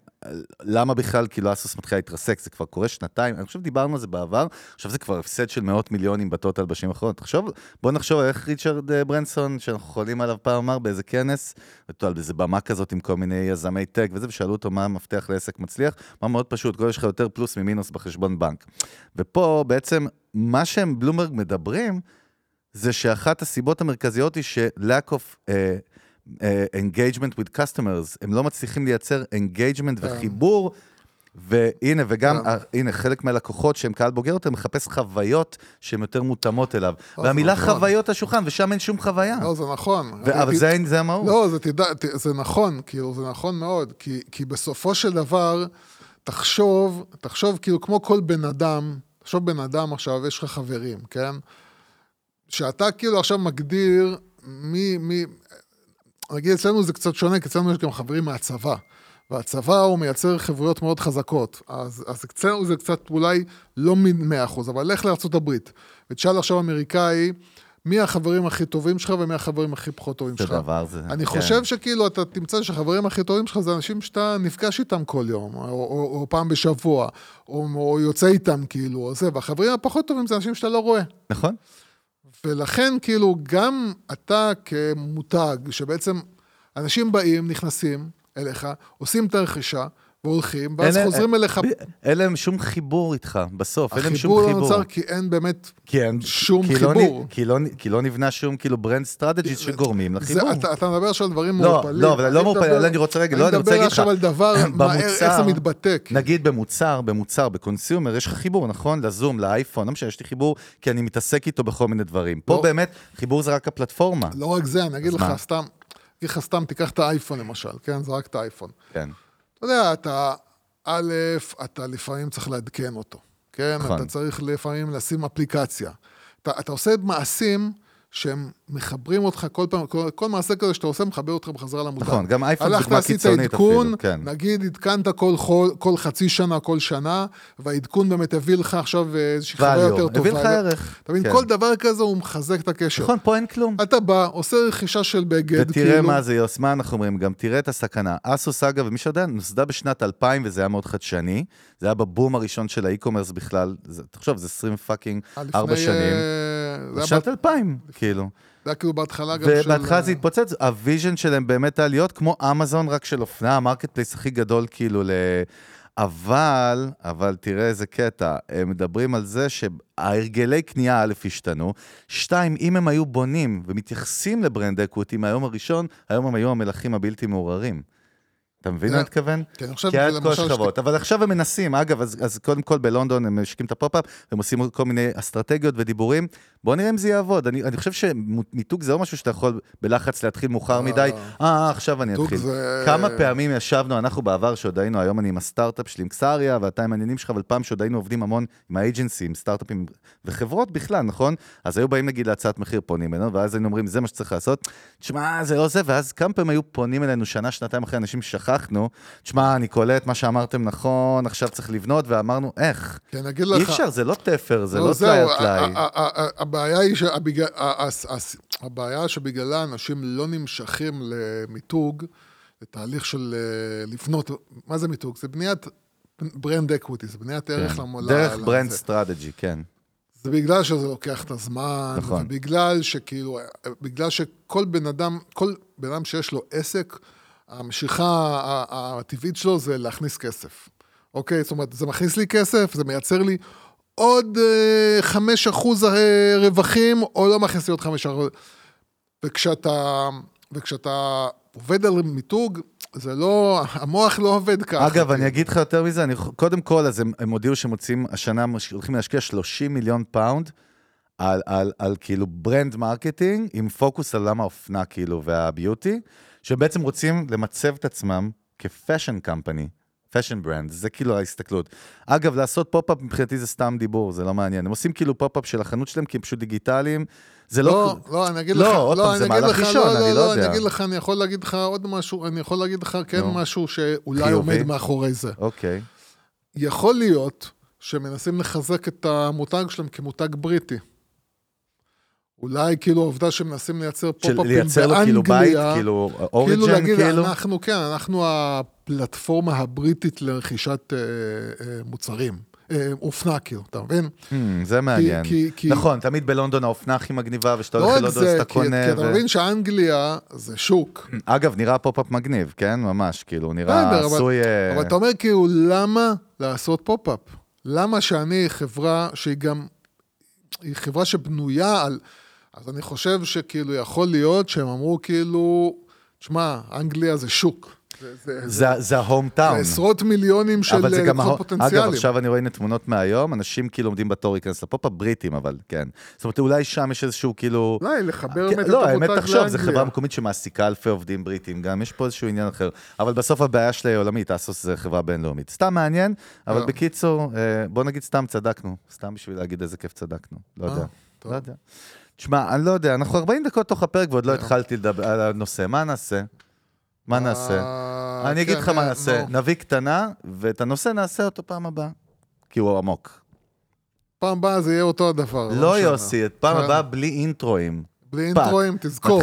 למה בכלל כאילו אסוס מתחילה להתרסק, זה כבר קורה שנתיים, אני חושב דיברנו על זה בעבר, עכשיו זה כבר הפסד של מאות מיליונים בטוטל בשנים האחרונות. תחשוב, בוא נחשוב איך ריצ'רד אה, ברנסון, שאנחנו חולים עליו פעם אמר באיזה כנס, על איזה במה כזאת עם כל מיני יזמי טק וזה, ושאלו אותו מה המפתח לעסק מצליח, מה מאוד פשוט, כל יש לך יותר פלוס ממינוס בחשבון בנק. ופה בעצם, מה שהם בלומברג מדברים, זה שאחת הסיבות המרכזיות היא ש-lack of... Uh, engagement with customers, הם לא מצליחים לייצר engagement כן. וחיבור. והנה, וגם, כן. uh, הנה, חלק מהלקוחות שהם קהל בוגר יותר, מחפש חוויות שהן יותר מותאמות אליו. זה והמילה נכון. חוויות השולחן, ושם אין שום חוויה. לא, זה נכון. ו- אבל זה, זה המהות. לא, זה, תדע, זה נכון, כאילו, זה נכון מאוד, כי, כי בסופו של דבר, תחשוב, תחשוב כאילו כמו כל בן אדם, תחשוב בן אדם עכשיו, יש לך חברים, כן? שאתה כאילו עכשיו מגדיר מי, מי, נגיד אצלנו זה קצת שונה, כי אצלנו יש גם חברים מהצבא. והצבא הוא מייצר חברויות מאוד חזקות. אז, אז אצלנו זה קצת אולי לא מ-100 אחוז, אבל לך לארה"ב ותשאל עכשיו אמריקאי, מי החברים הכי טובים שלך ומי החברים הכי פחות טובים זה שלך. דבר, זה... אני כן. חושב שכאילו אתה תמצא שהחברים הכי טובים שלך זה אנשים שאתה נפגש איתם כל יום, או, או, או פעם בשבוע, או, או יוצא איתם כאילו, או זה, והחברים הפחות טובים זה אנשים שאתה לא רואה. נכון? ולכן כאילו גם אתה כמותג, שבעצם אנשים באים, נכנסים אליך, עושים את הרכישה, והולכים, ואז אין- חוזרים אליך. ב- אין להם שום חיבור איתך, בסוף, אין להם שום החיבור לא חיבור. נוצר כי אין באמת כי אין שום כי לא חיבור. נ- כי לא כי לא נבנה שום כאילו brand strategy שגורמים זה, לחיבור. אתה, אתה מדבר עכשיו על דברים לא, מעורפלים. לא, אבל לא אני מעורפל, מדבר- לא, אני רוצה רגע, לא, אני רוצה אני להגיד לך. מדבר עכשיו על דבר, [CLEARS THROAT] מה, איך זה מתבטא. כאילו. נגיד במוצר, במוצר, ב consumer, יש לך חיבור, נכון? לזום, לאייפון, לא משנה, יש לי חיבור, כי אני מתעסק איתו בכל מיני דברים. פה לא. באמת, חיבור זה רק הפלטפורמה. לא רק זה, אני אגיד לך? סתם, אגיד לך סתם, תיקח את האייפון למשל, כן? זה רק את האייפון. כן. אתה יודע, אתה, א', אתה לפעמים צריך לעדכן אותו, כן? נכון. אתה צריך לפעמים לשים אפליקציה. אתה, אתה עושה מעשים שהם מחברים אותך כל פעם, כל, כל מעשה כזה שאתה עושה מחבר אותך בחזרה למותג. נכון, גם אייפון דוגמה קיצונית עדכון, אפילו, כן. נגיד עדכנת כל, כל, כל חצי שנה, כל שנה, והעדכון באמת הביא לך עכשיו איזושהי חוויה value, יותר טובה. הביא לך ערך. אתה מבין, כן. כל דבר כזה הוא מחזק את הקשר. נכון, פה אין כלום. אתה בא, עושה רכישה של בגד, ותראה מה זה, יוס, מה אנחנו אומרים, גם תראה את הסכנה. אסוס, אגב, ומי שיודע, נוסדה בשנת 2000 וזה היה מאוד חדשני. זה היה בבום הראשון של ה e-commerce בכלל. זה- תחשוב, זה 20 fucking לפני, ארבע שנים. אה, בת- 2000, כאילו. זה היה כאילו בהתחלה גם של... ובהתחלה זה התפוצץ, ה vision שלהם באמת היה להיות כמו אמזון, רק של אופנה, ה marketplace הכי גדול כאילו ל... אבל, אבל תראה איזה קטע, הם מדברים על זה שההרגלי קנייה א' השתנו, שתיים, אם הם היו בונים ומתייחסים ל brand equity מהיום הראשון, היום הם היו המלכים הבלתי מעורערים. אתה מבין זה- מה אני מתכוון? כן, כי היה את כל למשל השכבות, אבל עכשיו הם מנסים, אגב, אז, אז קודם כל בלונדון הם משיקים את ה pop-up, הם עושים כל מיני אסטרטגיות ודיבורים, בואו נראה אם זה יעבוד. אני, אני חושב שמיתוג זה לא משהו שאתה יכול בלחץ להתחיל מאוחר מדי, אה, עכשיו אני אתחיל. זה- כמה פעמים ישבנו, אנחנו בעבר, שעוד היינו, היום אני עם הסטארט-אפ שלי, עם קסריה, ואתה עם העניינים שלך, אבל פעם שעוד היינו עובדים המון עם ה agency, עם סטארט-אפים וחברות בכלל, נכון? אז היו באים נגיד להצעת מחיר, פונים אלינו, ואז היינו אומרים, זה מה שצריך לעשות. תשמע, זה לא זה, ואז כמה פעמים היו פונים אלינו שנה, שנתיים אחרי אנשים ששכחנו, תשמע, אני קולט מה שאמרתם נכון, עכשיו צריך לבנות, ואמרנו, איך? כן, אגיד אי לך... אפשר, זה לא תפר, זה לא טלאי על ה- טלאי. ה- הבעיה היא הבעיה שבגללה אנשים לא נמשכים למיתוג, לתהליך של אה, לבנות, מה זה מיתוג? זה בניית brand equity, זה בניית ערך כן. למולה. דרך לזה. ברנד סטרטג'י, כן. זה בגלל שזה לוקח את הזמן, נכון. ובגלל שכאילו, בגלל שכל בן אדם, כל בן אדם שיש לו עסק, המשיכה הטבעית שלו זה להכניס כסף. אוקיי? זאת אומרת, זה מכניס לי כסף, זה מייצר לי עוד אה, חמש אחוז אה, רווחים, או לא מכניס לי עוד חמש אחוז. וכשאתה, וכשאתה עובד על מיתוג, זה לא, המוח לא עובד ככה. אגב, אני אגיד לך יותר מזה, אני, קודם כל, אז הם, הם הודיעו שהם מוצאים, השנה הולכים להשקיע 30 מיליון פאונד על, על, על כאילו brand marketing עם פוקוס על עולם האופנה כאילו וה beauty, שבעצם רוצים למצב את עצמם כ fashion company, fashion brand, זה כאילו ההסתכלות. אגב, לעשות pop-up מבחינתי זה סתם דיבור, זה לא מעניין. הם עושים כאילו pop-up של החנות שלהם כי הם פשוט דיגיטליים. זה לא... לא, לא, אני אגיד לא, לך, עוד פעם, אני זה מהלך לך, ראשון, לא, אני לא, לא לא, אני יודע. אגיד לך, אני יכול להגיד לך עוד משהו, אני יכול להגיד לך כן נו. משהו שאולי חיובי. עומד מאחורי זה. אוקיי. יכול להיות שמנסים לחזק את המותג שלהם כמותג בריטי. אולי כאילו העובדה שמנסים לייצר פופ-אפים לייצר לו כאילו בית, באנגליה, כאילו כאילו אוריג'ן, להגיד, כאילו. אנחנו, כן, אנחנו הפלטפורמה הבריטית לרכישת אה, אה, מוצרים. אה, אופנה, כאילו, אתה מבין? Hmm, זה מעניין. כי- כי- נכון, תמיד בלונדון האופנה הכי מגניבה, ושאתה לא הולך רק ללונדון אז זה, אתה כי קונה... כי אתה מבין שאנגליה זה שוק. אגב, נראה pop-up מגניב, כן? ממש, כאילו, נראה אבל- עשוי... אה, אבל אתה אומר כאילו, למה לעשות pop-up? למה שאני חברה שהיא גם, היא חברה שבנויה על... אז אני חושב שכאילו יכול להיות שהם אמרו כאילו, תשמע, אנגליה זה שוק. זה, זה, זה, זה- זה ההום זה טאון. עשרות מיליונים של זה. לקוחות ההו- פוטנציאליים. אגב, עכשיו אני רואה הנה תמונות מהיום, אנשים כאילו עומדים בתור להיכנס לפופ-אפ בריטים, אבל כן. זאת אומרת, אולי שם יש איזשהו כאילו... אולי לחבר כן, באמת לא, את האמת, המותג תחשוב, זו לאנגליה. חברה מקומית שמעסיקה אלפי עובדים בריטים, גם יש פה איזשהו עניין אחר. אבל בסוף הבעיה שלה היא עולמית, אסוס זה חברה בינלאומית. סתם מעניין, אבל אה. בקיצור, אה, בוא נגיד סתם צדקנו. סתם בשביל להגיד איזה כיף צדקנו. לא יודע. אה. לא יודע. תשמע, אני לא יודע, אנחנו 40 דקות תוך הפרק ועוד לא אה. התחלתי לדבר על הנושא. מה נעשה? מה נעשה? אה, אני אגיד כן, לך מה אה, נעשה. נביא קטנה, ואת הנושא נעשה אותו פעם הבאה. כי הוא עמוק. פעם הבאה זה יהיה אותו הדבר. לא משנה. יוסי, פעם כן. הבאה בלי אינטרואים. בלי. אינטרואים, תזכור.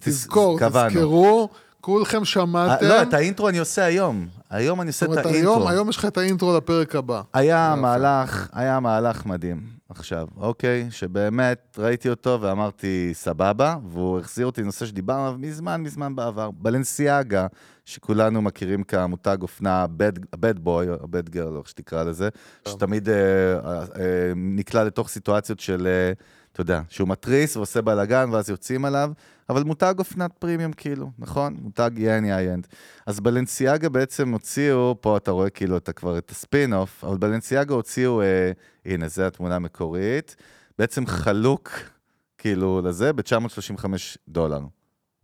תזכור. תזכרו, כולכם שמעתם. אה, לא, את האינטרו אני עושה היום. היום אני עושה את האינטרו. היום יש לך את האינטרו לפרק הבא. היה. מהלך, היה מהלך מדהים עכשיו, אוקיי? שבאמת ראיתי אותו ואמרתי, סבבה, והוא החזיר אותי לנושא שדיברנו עליו מזמן מזמן בעבר. בלנסיאגה, שכולנו מכירים כמותג אופנה או bad girl, או איך שתקרא לזה, שתמיד אה, אה, אה, נקלע לתוך סיטואציות של, אה, אתה יודע, שהוא מתריס ועושה בלאגן ואז יוצאים עליו, אבל מותג אופנת פרימיום כאילו, נכון? מותג יעני high-end. אז בלנסיאגה בעצם הוציאו, פה אתה רואה כאילו אתה כבר את הספין-אוף, אבל בלנסיאגה הוציאו, אה, הנה, זו התמונה המקורית, בעצם חלוק כאילו לזה ב-935 דולר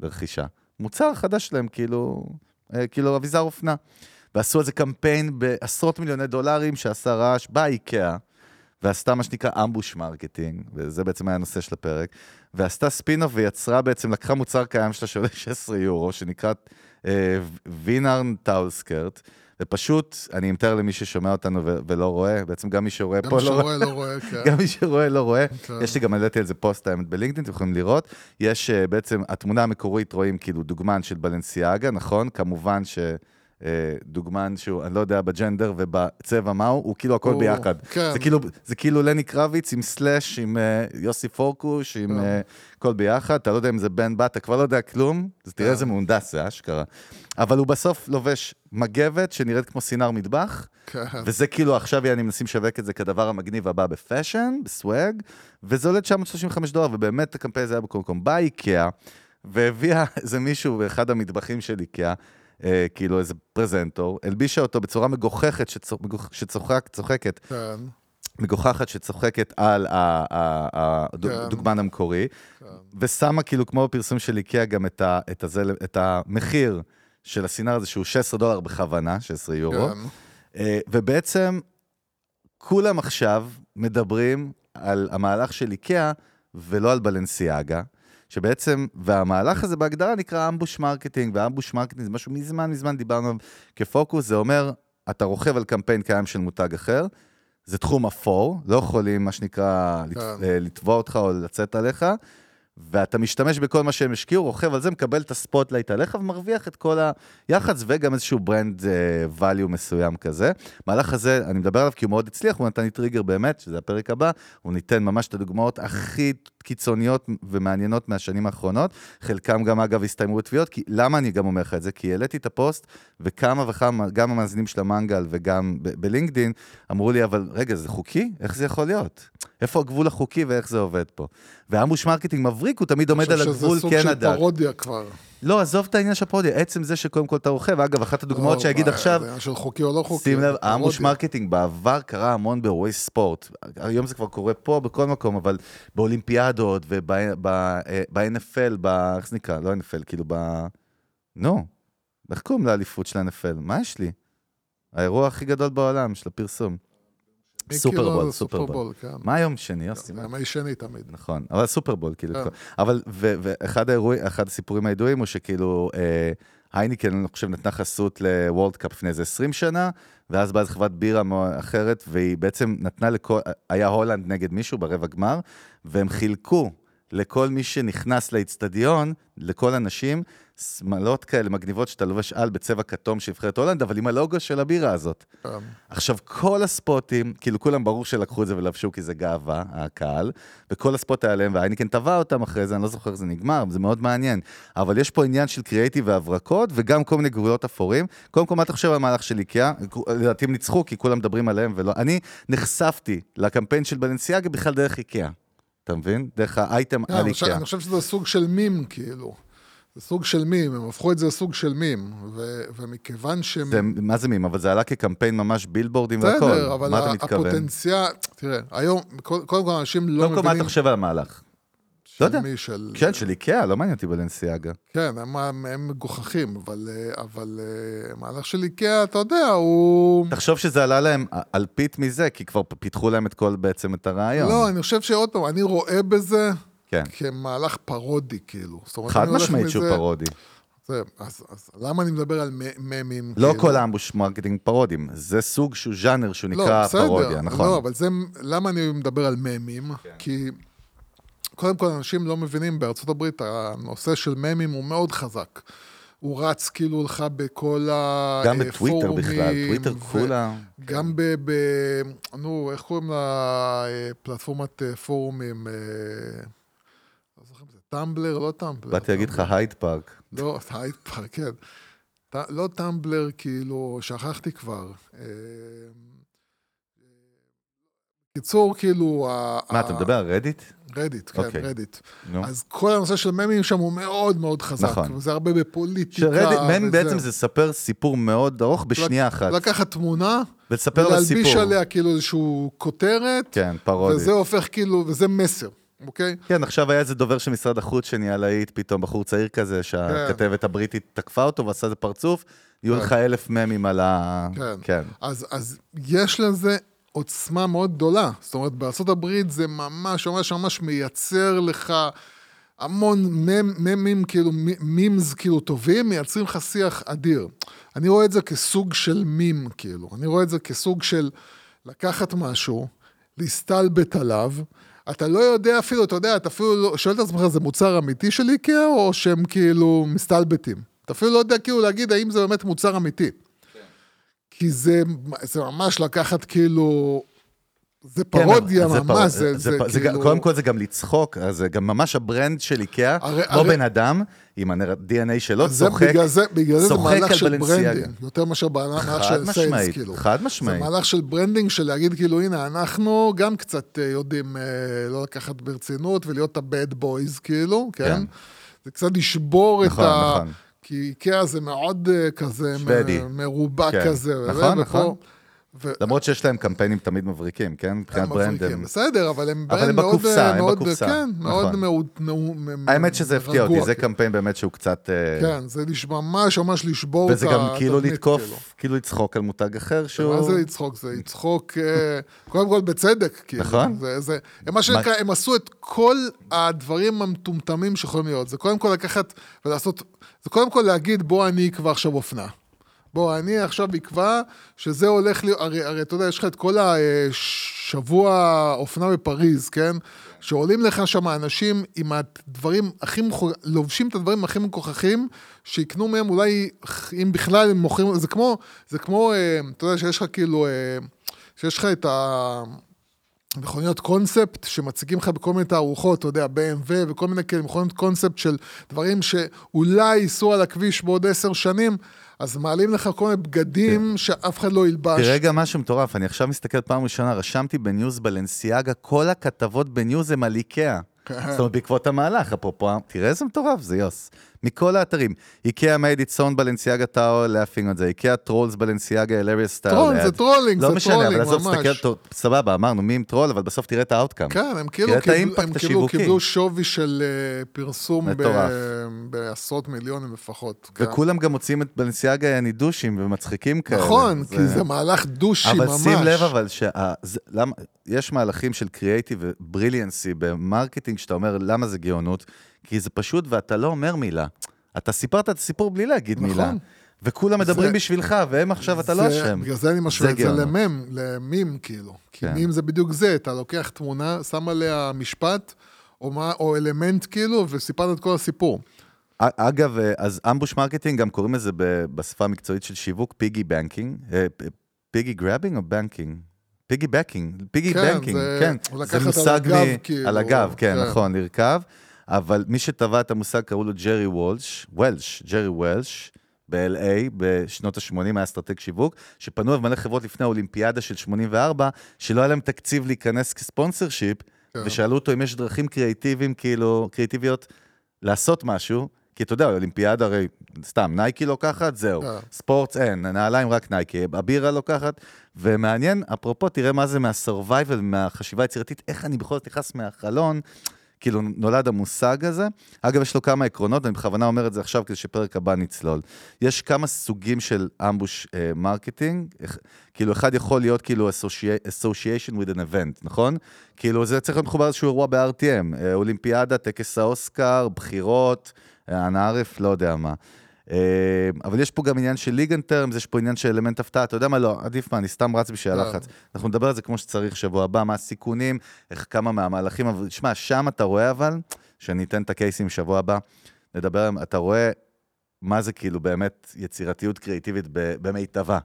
לרכישה. מוצר חדש שלהם, כאילו, אה, כאילו אביזר אופנה. ועשו על זה קמפיין בעשרות מיליוני דולרים שעשה רעש באיקאה, ועשתה מה שנקרא ambush marketing, וזה בעצם היה הנושא של הפרק, ועשתה ספין-אוף ויצרה בעצם, לקחה מוצר קיים שלה שעולה 16 יורו, שנקרא אה, Vinarn towel skirt, ופשוט, אני מתאר למי ששומע אותנו ו- ולא רואה, בעצם גם מי שרואה גם פה לא רואה. לא רואה, כן. [LAUGHS] גם מי שרואה לא רואה. כן. יש לי גם העליתי על זה פוסט האמת בלינקדאין, אתם יכולים לראות. יש אה, בעצם, התמונה המקורית רואים כאילו דוגמן של בלנסיאגה, נכון? כמובן ש... אה, דוגמן שהוא, אני לא יודע ב gender ובצבע מהו, הוא כאילו הכל הוא- ביחד. כן. זה כאילו, זה כאילו לני קרביץ עם סלאש, עם אה, יוסי פורקוש, עם כן. אה, הכל ביחד, אתה לא יודע אם זה בן בת, אתה כבר לא יודע כלום, אז תראה כן. איזה מהונדס זה, אשכרה. אבל הוא בסוף לובש מגבת שנראית כמו סינר מטבח, כן. וזה כאילו, עכשיו אני מנסים לשווק את זה כדבר המגניב הבא ב fashion, ב swag, וזה עולה 935 דולר, ובאמת הקמפיין הזה היה בכל מקום. באה איקאה, והביאה איזה מישהו באחד המטבחים של איקאה, אה, כאילו איזה פרזנטור, הלבישה אותו בצורה מגוחכת, שצוח, שצוחק, צוחקת, כן, מגוחכת שצוחקת על כן. הדוגמן המקורי, ושמה כאילו כמו בפרסום של איקאה גם את, ה, את, הזה, את המחיר של הסינר הזה, שהוא 16 דולר בכוונה, 16 יורו. כן. אה, ובעצם כולם עכשיו מדברים על המהלך של איקאה ולא על בלנסיאגה, שבעצם, והמהלך הזה בהגדרה נקרא ambush marketing, ו ambush marketing זה משהו מזמן מזמן דיברנו עליו כפוקוס, זה אומר, אתה רוכב על קמפיין קיים של מותג אחר, זה תחום אפור, לא יכולים, מה שנקרא, כן. אה, לתבוע אותך או לצאת עליך, ואתה משתמש בכל מה שהם השקיעו, רוכב על זה, מקבל את ה spotlight עליך ומרוויח את כל היח"צ וגם איזשהו brand uh, value מסוים כזה. מהלך הזה, אני מדבר עליו כי הוא מאוד הצליח, הוא נתן לי טריגר באמת, שזה הפרק הבא, הוא ניתן ממש את הדוגמאות הכי קיצוניות ומעניינות מהשנים האחרונות. חלקם גם אגב הסתיימו בתביעות, כי למה אני גם אומר לך את זה? כי העליתי את הפוסט, וכמה וכמה, גם המאזינים של המנגל וגם בלינקדין, אמרו לי, אבל רגע, זה חוקי? איך זה יכול להיות? איפה הגבול החוקי ואיך זה עובד פה? ו ambush marketing מבריק, הוא תמיד עומד על אני הגבול חושב כן שזה סוג. של פרודיה כבר. לא, עזוב את העניין של הפרודיה, עצם זה שקודם כל אתה רוכב, אגב, אחת הדוגמאות לא, שיגיד מה, עכשיו, זה עניין של חוקי או לא חוקי. שים לב, פרודיה. marketing בעבר קרה המון באירועי ספורט. היום זה כבר קורה פה, בכל מקום, אבל באולימפיאדות וב-NFL, איך זה נקרא? לא NFL, כאילו ב... נו, איך קוראים לאליפות של ה-NFL? מה יש לי? האירוע הכי גדול בעולם של הפרסום. מיקי, Super Bowl, Super Bowl. כן. מה היום שני, יוסי? מה? ימי שני תמיד. נכון, אבל Super Bowl, כאילו. כן. אבל, ואחד האירועים, אחד הסיפורים הידועים הוא שכאילו, אה, הייניקן, אני חושב, נתנה חסות ל World Cup לפני איזה 20 שנה, ואז באה איזו חברת בירה אחרת, והיא בעצם נתנה לכל, היה הולנד נגד מישהו ברבע גמר, והם חילקו לכל מי שנכנס לאיצטדיון, לכל אנשים, שמלות כאלה מגניבות שאתה לובש על בצבע כתום של נבחרת הולנד, אבל עם הלוגו של הבירה הזאת. כן. עכשיו, כל הספוטים, כאילו כולם ברור שלקחו את זה ולבשו כי זה גאווה, הקהל, וכל הספוט היה עליהם, והייניקן תבע אותם אחרי זה, אני לא זוכר איך זה נגמר, זה מאוד מעניין. אבל יש פה עניין של קריאייטיב והברקות, וגם כל מיני גבולות אפורים. קודם כל, מה אתה חושב על המהלך של איקאה? לדעתי הם ניצחו, כי כולם מדברים עליהם ולא... אני נחשפתי לקמפיין של בלנסיאגה בכלל דרך איקאה. אתה מבין? דרך האייטם כן, על איקאה. אני חושב שזה סוג של מים, כאילו. זה סוג של מים, הם הפכו את זה לסוג של מים. ו- ומכיוון שהם... זה, מה זה מים? אבל זה עלה כקמפיין ממש בילבורדים והכל. בסדר, אבל מה אתה ה- מתכוון? הפוטנציאל... תראה, היום, קודם כל אנשים לא קודם כל, מה מבינים... אתה חושב על המהלך? של לא יודע. מי? של... כן, של איקאה, לא מעניין אותי בלנסיאגה. כן, הם, הם, הם מגוחכים, אבל, אה, אבל אה, המהלך של איקאה, אתה יודע, הוא... תחשוב שזה עלה להם אלפית מזה, כי כבר פיתחו להם את כל בעצם את הרעיון. לא, אני חושב שעוד פעם, אני רואה בזה כן. כמהלך פרודי, כאילו. חד משמעית שהוא מזה- פרודי. זה, אז, אז למה אני מדבר על ממים? לא כאילו? כל ה ambush marketing פרודים, זה סוג שהוא ז'אנר שהוא לא, נקרא בסדר, פרודיה, נכון? לא, אבל זה, למה אני מדבר על ממים? כן. כי קודם כל, אנשים לא מבינים, בארצות הברית הנושא של ממים הוא מאוד חזק. הוא רץ כאילו לך בכל גם הפורומים. בטוויטר בכלל, טוויטר כולה... גם ב... ב נו, איך קוראים לפלטפורמת אה, פורומים? אה, לא זוכר אם זה טמבלר, לא טמבלר. באתי להגיד לך הייד פארק. לא, הייד פארק, כן. ט- לא טמבלר, כאילו, שכחתי כבר. אה, קיצור, כאילו... מה, ה- אתה מדבר על רדיט? רדיט, כן, אוקיי. רדיט. נו. אז כל הנושא של ממים שם הוא מאוד מאוד חזק. נכון. וזה הרבה בפוליטיקה. שרדיט, מם. בעצם זה לספר סיפור מאוד ארוך בשנייה אחת, לקחת תמונה, ולספר לה ולהלביש סיפור. עליה כאילו איזשהו כותרת, כן, פרודי. וזה הופך כאילו, וזה מסר, אוקיי? כן, עכשיו היה איזה דובר של משרד החוץ שנהיה להיט, פתאום בחור צעיר כזה, שהכתבת הבריטית תקפה אותו ועשה איזה פרצוף, יהיו לך אלף ממים על ה... כן. כן. אז, אז יש לזה עוצמה מאוד גדולה. זאת אומרת, בארה"ב זה ממש ממש ממש מייצר לך המון ממים, כאילו, מימס כאילו טובים, מייצרים לך שיח אדיר. אני רואה את זה כסוג של מים, כאילו. אני רואה את זה כסוג של לקחת משהו, להסתלבט עליו. אתה לא יודע אפילו, אתה יודע, אתה אפילו לא, שואל את עצמך, זה מוצר אמיתי של איקאה, או שהם כאילו מסתלבטים? אתה אפילו לא יודע כאילו להגיד האם זה באמת מוצר אמיתי. כי זה, זה ממש לקחת כאילו, זה פרודיה כן, זה ממש, זה, זה, פ- זה גם- כאילו... קודם כל זה גם לצחוק, זה גם ממש ה brand של איקאה, הרי- כמו הרי- בן אדם, עם ה-DNA שלו, זה, צוחק, בגלל זה, בגלל זה זה צוחק מהלך של. branding, יותר מאשר מהלך של sales, כאילו. חד זה משמעית. מהלך של branding, של להגיד כאילו, הנה, אנחנו גם קצת אה, יודעים אה, לא לקחת ברצינות ולהיות ה-bad boys, כאילו, כן? כן. זה קצת לשבור נכון, את ה... נכון. כי איקאה זה מאוד אה, כזה, שוודי. מ- מרובע כן. כזה. וזה, נכון, ופה- נכון. ו- למרות שיש להם קמפיינים תמיד מבריקים, כן? מבחינת הם brand הם... בסדר, אבל הם אבל brand הם מאוד, בקופסה, אה, הם בקופסה, כן, מאוד נכון. מאוד, מאוד, האמת שזה הפתיע אותי, זה כאילו. קמפיין באמת שהוא קצת... אה, כן, זה ממש ממש לשבור את וזה גם כאילו כאילו. לתקוף, כאילו לצחוק על מותג אחר שהוא... מה זה לצחוק? זה לצחוק, אה, קודם כל בצדק, כאילו. נכון. זה, הם מה שנקרא, הם עשו את כל הדברים המטומטמים שיכולים להיות. זה קודם כל לקחת ולעשות, זה קודם כל להגיד, בוא אני אקבע עכשיו אופנה. בוא, אני עכשיו אקבע שזה הולך להיות, הרי, הרי אתה יודע, יש לך את כל השבוע אופנה בפריז, כן? שעולים לך שם אנשים עם הדברים הכי מכוערים, לובשים את הדברים הכי מגוחכים, שיקנו מהם אולי, אם בכלל הם מוכרים, זה כמו, זה כמו, אה, אתה יודע שיש לך כאילו, אה, שיש לך את ה... מכוניות קונספט שמציגים לך בכל מיני תערוכות, אתה יודע, BMW וכל מיני כאלה מכוניות קונספט של דברים שאולי ייסעו על הכביש בעוד עשר שנים, אז מעלים לך כל מיני בגדים שאף אחד לא ילבש. תראה גם משהו מטורף, אני עכשיו מסתכל פעם ראשונה, רשמתי בניוז בלנסיאגה, כל הכתבות בניוז הם על איקאה. זאת אומרת, בעקבות המהלך, אפרופו, תראה איזה מטורף, זה יוס. מכל האתרים. איקאה made its own בלנסיאגה טאו להפינג את זה, איקאה טרולס בלנסיאגה אלריאס סטייל. טרול, זה טרולינג, לא זה משנה, טרולינג, אבל עזוב, ממש. תסתכל, סבבה, אמרנו מי עם טרול, אבל בסוף תראה את האאוטקאם. כן, הם כאילו קיבלו, כאילו. קיבלו שווי של אה, פרסום. בעשרות מיליונים לפחות. כן. וכולם גם מוצאים את בלנסיאגה כדושים ומצחיקים כאלה. נכון, כי זה מהלך דושי אבל ממש. שים לב אבל למה, יש מהלכים של קריאייטיב ו brilliancy ב marketing שאתה אומר למה זה גאונות, כי זה פשוט ואתה לא אומר מילה. אתה סיפרת את הסיפור בלי להגיד נכון. מילה. וכולם מדברים זה- בשבילך, והם עכשיו, אתה לא זה- אשם. בגלל זה אני משווה זה את זה. ל meme, ל meme כאילו. כי כן. מים זה בדיוק זה, אתה לוקח תמונה, שם עליה משפט, או, מה, או אלמנט כאילו, וסיפרת את כל הסיפור. אגב, אז ambush marketing, גם קוראים לזה בשפה המקצועית של שיווק piggy banking. אה, piggy grabbing או banking? piggy backing, piggy כן, banking, זה- כן. זה מושג הגב, מ- כאילו, על הגב, כן, כן. נכון, לרכב. אבל מי שטבע את המושג קראו לו ג'רי וולש, וולש, ג'רי וולש, ב-LA בשנות ה-80, היה אסטרטג שיווק, שפנו אליו מלא חברות לפני האולימפיאדה של 84, שלא היה להם תקציב להיכנס כ sponsorship, כן. ושאלו אותו אם יש דרכים קריאיטיביים, כאילו, קריאיטיביות, לעשות משהו, כי אתה יודע, אולימפיאדה הרי, סתם, נייקי לוקחת, זהו. אה. ספורטס אין, נעליים רק נייקי, הבירה לוקחת, ומעניין, אפרופו, תראה מה זה מה survival, מהחשיבה היצירתית, איך אני בכל זאת נכנס מהחלון, כאילו נולד המושג הזה. אגב, יש לו כמה עקרונות, ואני בכוונה אומר את זה עכשיו כדי שפרק הבא נצלול. יש כמה סוגים של ambush אה, marketing, כאילו אחד יכול להיות כאילו associa- association with an event, נכון? כאילו זה צריך להיות מחובר לאיזשהו אירוע ב-RTM, אה, אולימפיאדה, טקס האוסקר, בחירות, אה, אנא ערף, לא יודע מה. אה, אבל יש פה גם עניין של legal terms, יש פה עניין של אלמנט הפתעה, אתה יודע מה, לא, עדיף מה, אני סתם רץ בשביל. הלחץ. אנחנו נדבר על זה כמו שצריך שבוע הבא, מה הסיכונים, איך כמה מהמהלכים, אבל תשמע, שם אתה רואה אבל, שאני אתן את הקייסים שבוע הבא, נדבר, אתה רואה מה זה כאילו באמת יצירתיות קריאיטיבית במיטבה.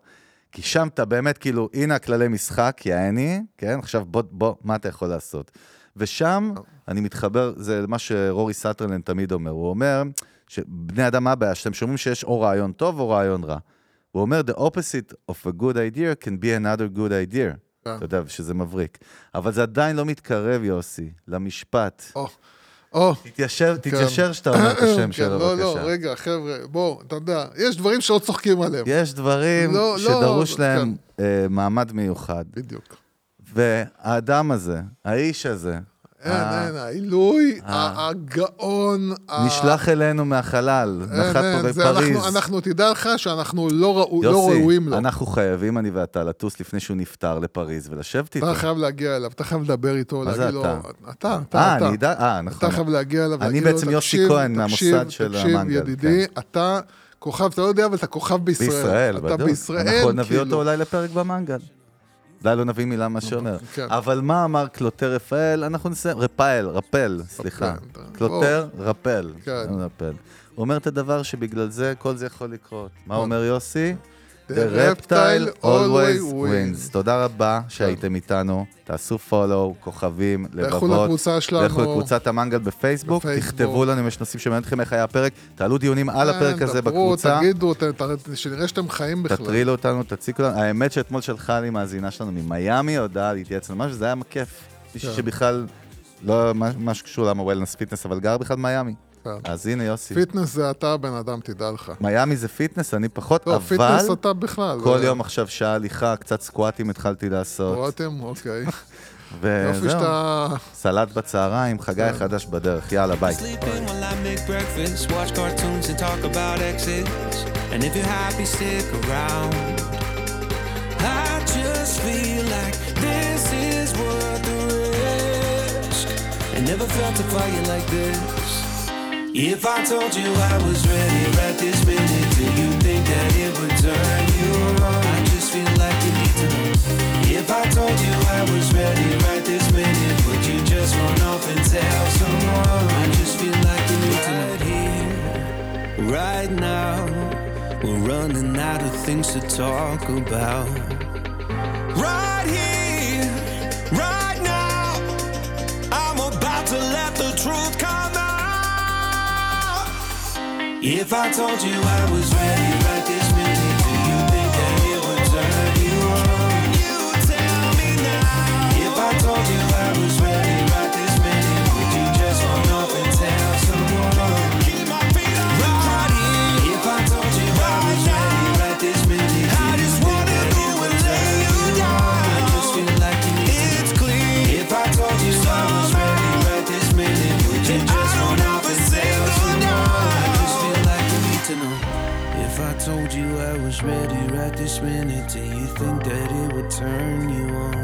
כי שם אתה באמת כאילו, הנה הכללי משחק, יעני, כן? עכשיו בוא, בוא, מה אתה יכול לעשות? ושם אני מתחבר, זה מה שרורי סאתרלנד תמיד אומר, הוא אומר, שבני אדם, מה הבעיה? שאתם שומעים שיש או רעיון טוב או רעיון רע. הוא אומר, the opposite of a good idea can be another good idea. כן. אתה יודע, שזה מבריק. אבל זה עדיין לא מתקרב, יוסי, למשפט. או. תתיישר, תתיישר שאתה אומר את [COUGHS] השם כן, שלו, לא, לא, בבקשה. רגע, חבר'ה, בוא, אתה יודע, יש דברים שלא צוחקים עליהם. יש דברים לא, לא, שדרוש כן. להם אה, מעמד מיוחד. בדיוק. והאדם הזה, האיש הזה, אין, ה- אין, העילוי, אה. הגאון. נשלח אלינו מהחלל, נחת פה זה בפריז. אנחנו- תדע לך שאנחנו לא לא ראויים לו. אנחנו חייבים, אני ואתה, לטוס לפני שהוא נפטר לפריז ולשבת איתו. אתה חייב להגיע אליו, אתה חייב לדבר איתו, מה זה להגיד לו... אתה? אתה, אתה, אה, אתה. אני אדע, אה, נכון. אתה חייב להגיע אליו, אני להגיד לו, בעצם יוסי "תקשיב, כהן מהמוסד תקשיב, של תקשיב, המנגל, ידידי, אתה כוכב, אתה לא יודע, אבל אתה כוכב בישראל. בישראל, אתה בדיוק. בישראל, אנחנו עוד נביא כאילו. אותו אולי לפרק במנגל. אולי לא נביא מילה מה שאומר. כן. אבל מה אמר קלוטר רפאל? אנחנו נסיים, רפאל, רפל, סליחה. קלוטר. כן. רפל. הוא אומר את הדבר שבגלל זה, כל זה יכול לקרות. מה אומר יוסי? The reptile always wins. תודה רבה שהייתם איתנו. תעשו follow, כוכבים, לבבות. לכו לקבוצה שלנו. לכו לקבוצת המנגל בפייסבוק. תכתבו לנו אם יש נושאים שמעניין אתכם איך היה הפרק. תעלו דיונים על הפרק הזה כן, בקבוצה. תגידו, שנראה שאתם חיים בכלל. תטרילו אותנו, תציקו לנו. האמת שאתמול שלחה לי מאזינה שלנו ממיאמי הודעה להתייעץ על משהו, זה היה כיף. מישהו כן. שבכלל, לא מה שקשור למה wellness fitness, אבל גר בכלל במיאמי. כן. אז הנה יוסי. פיטנס זה אתה הבן אדם, תדע לך. מיאמי זה fitness, אני פחות, לא, אבל fitness אתה בכלל. כל זה- יום עכשיו שעה הליכה, קצת סקואטים התחלתי לעשות. רותם? אוקיי. [LAUGHS] וזהו, שאתה... סלט בצהריים, חגי חדש בדרך, יאללה ביי. Never felt a fire like this. If I told you I was ready right this minute, do you think that it would turn you on? I just feel like you need to know. If I told you I was ready right this minute, would you just run off and tell someone? I just feel like you need to know. Right here, right now, we're running out of things to talk about. Right here, If I told you I was ready minute, do you think that it would turn you on?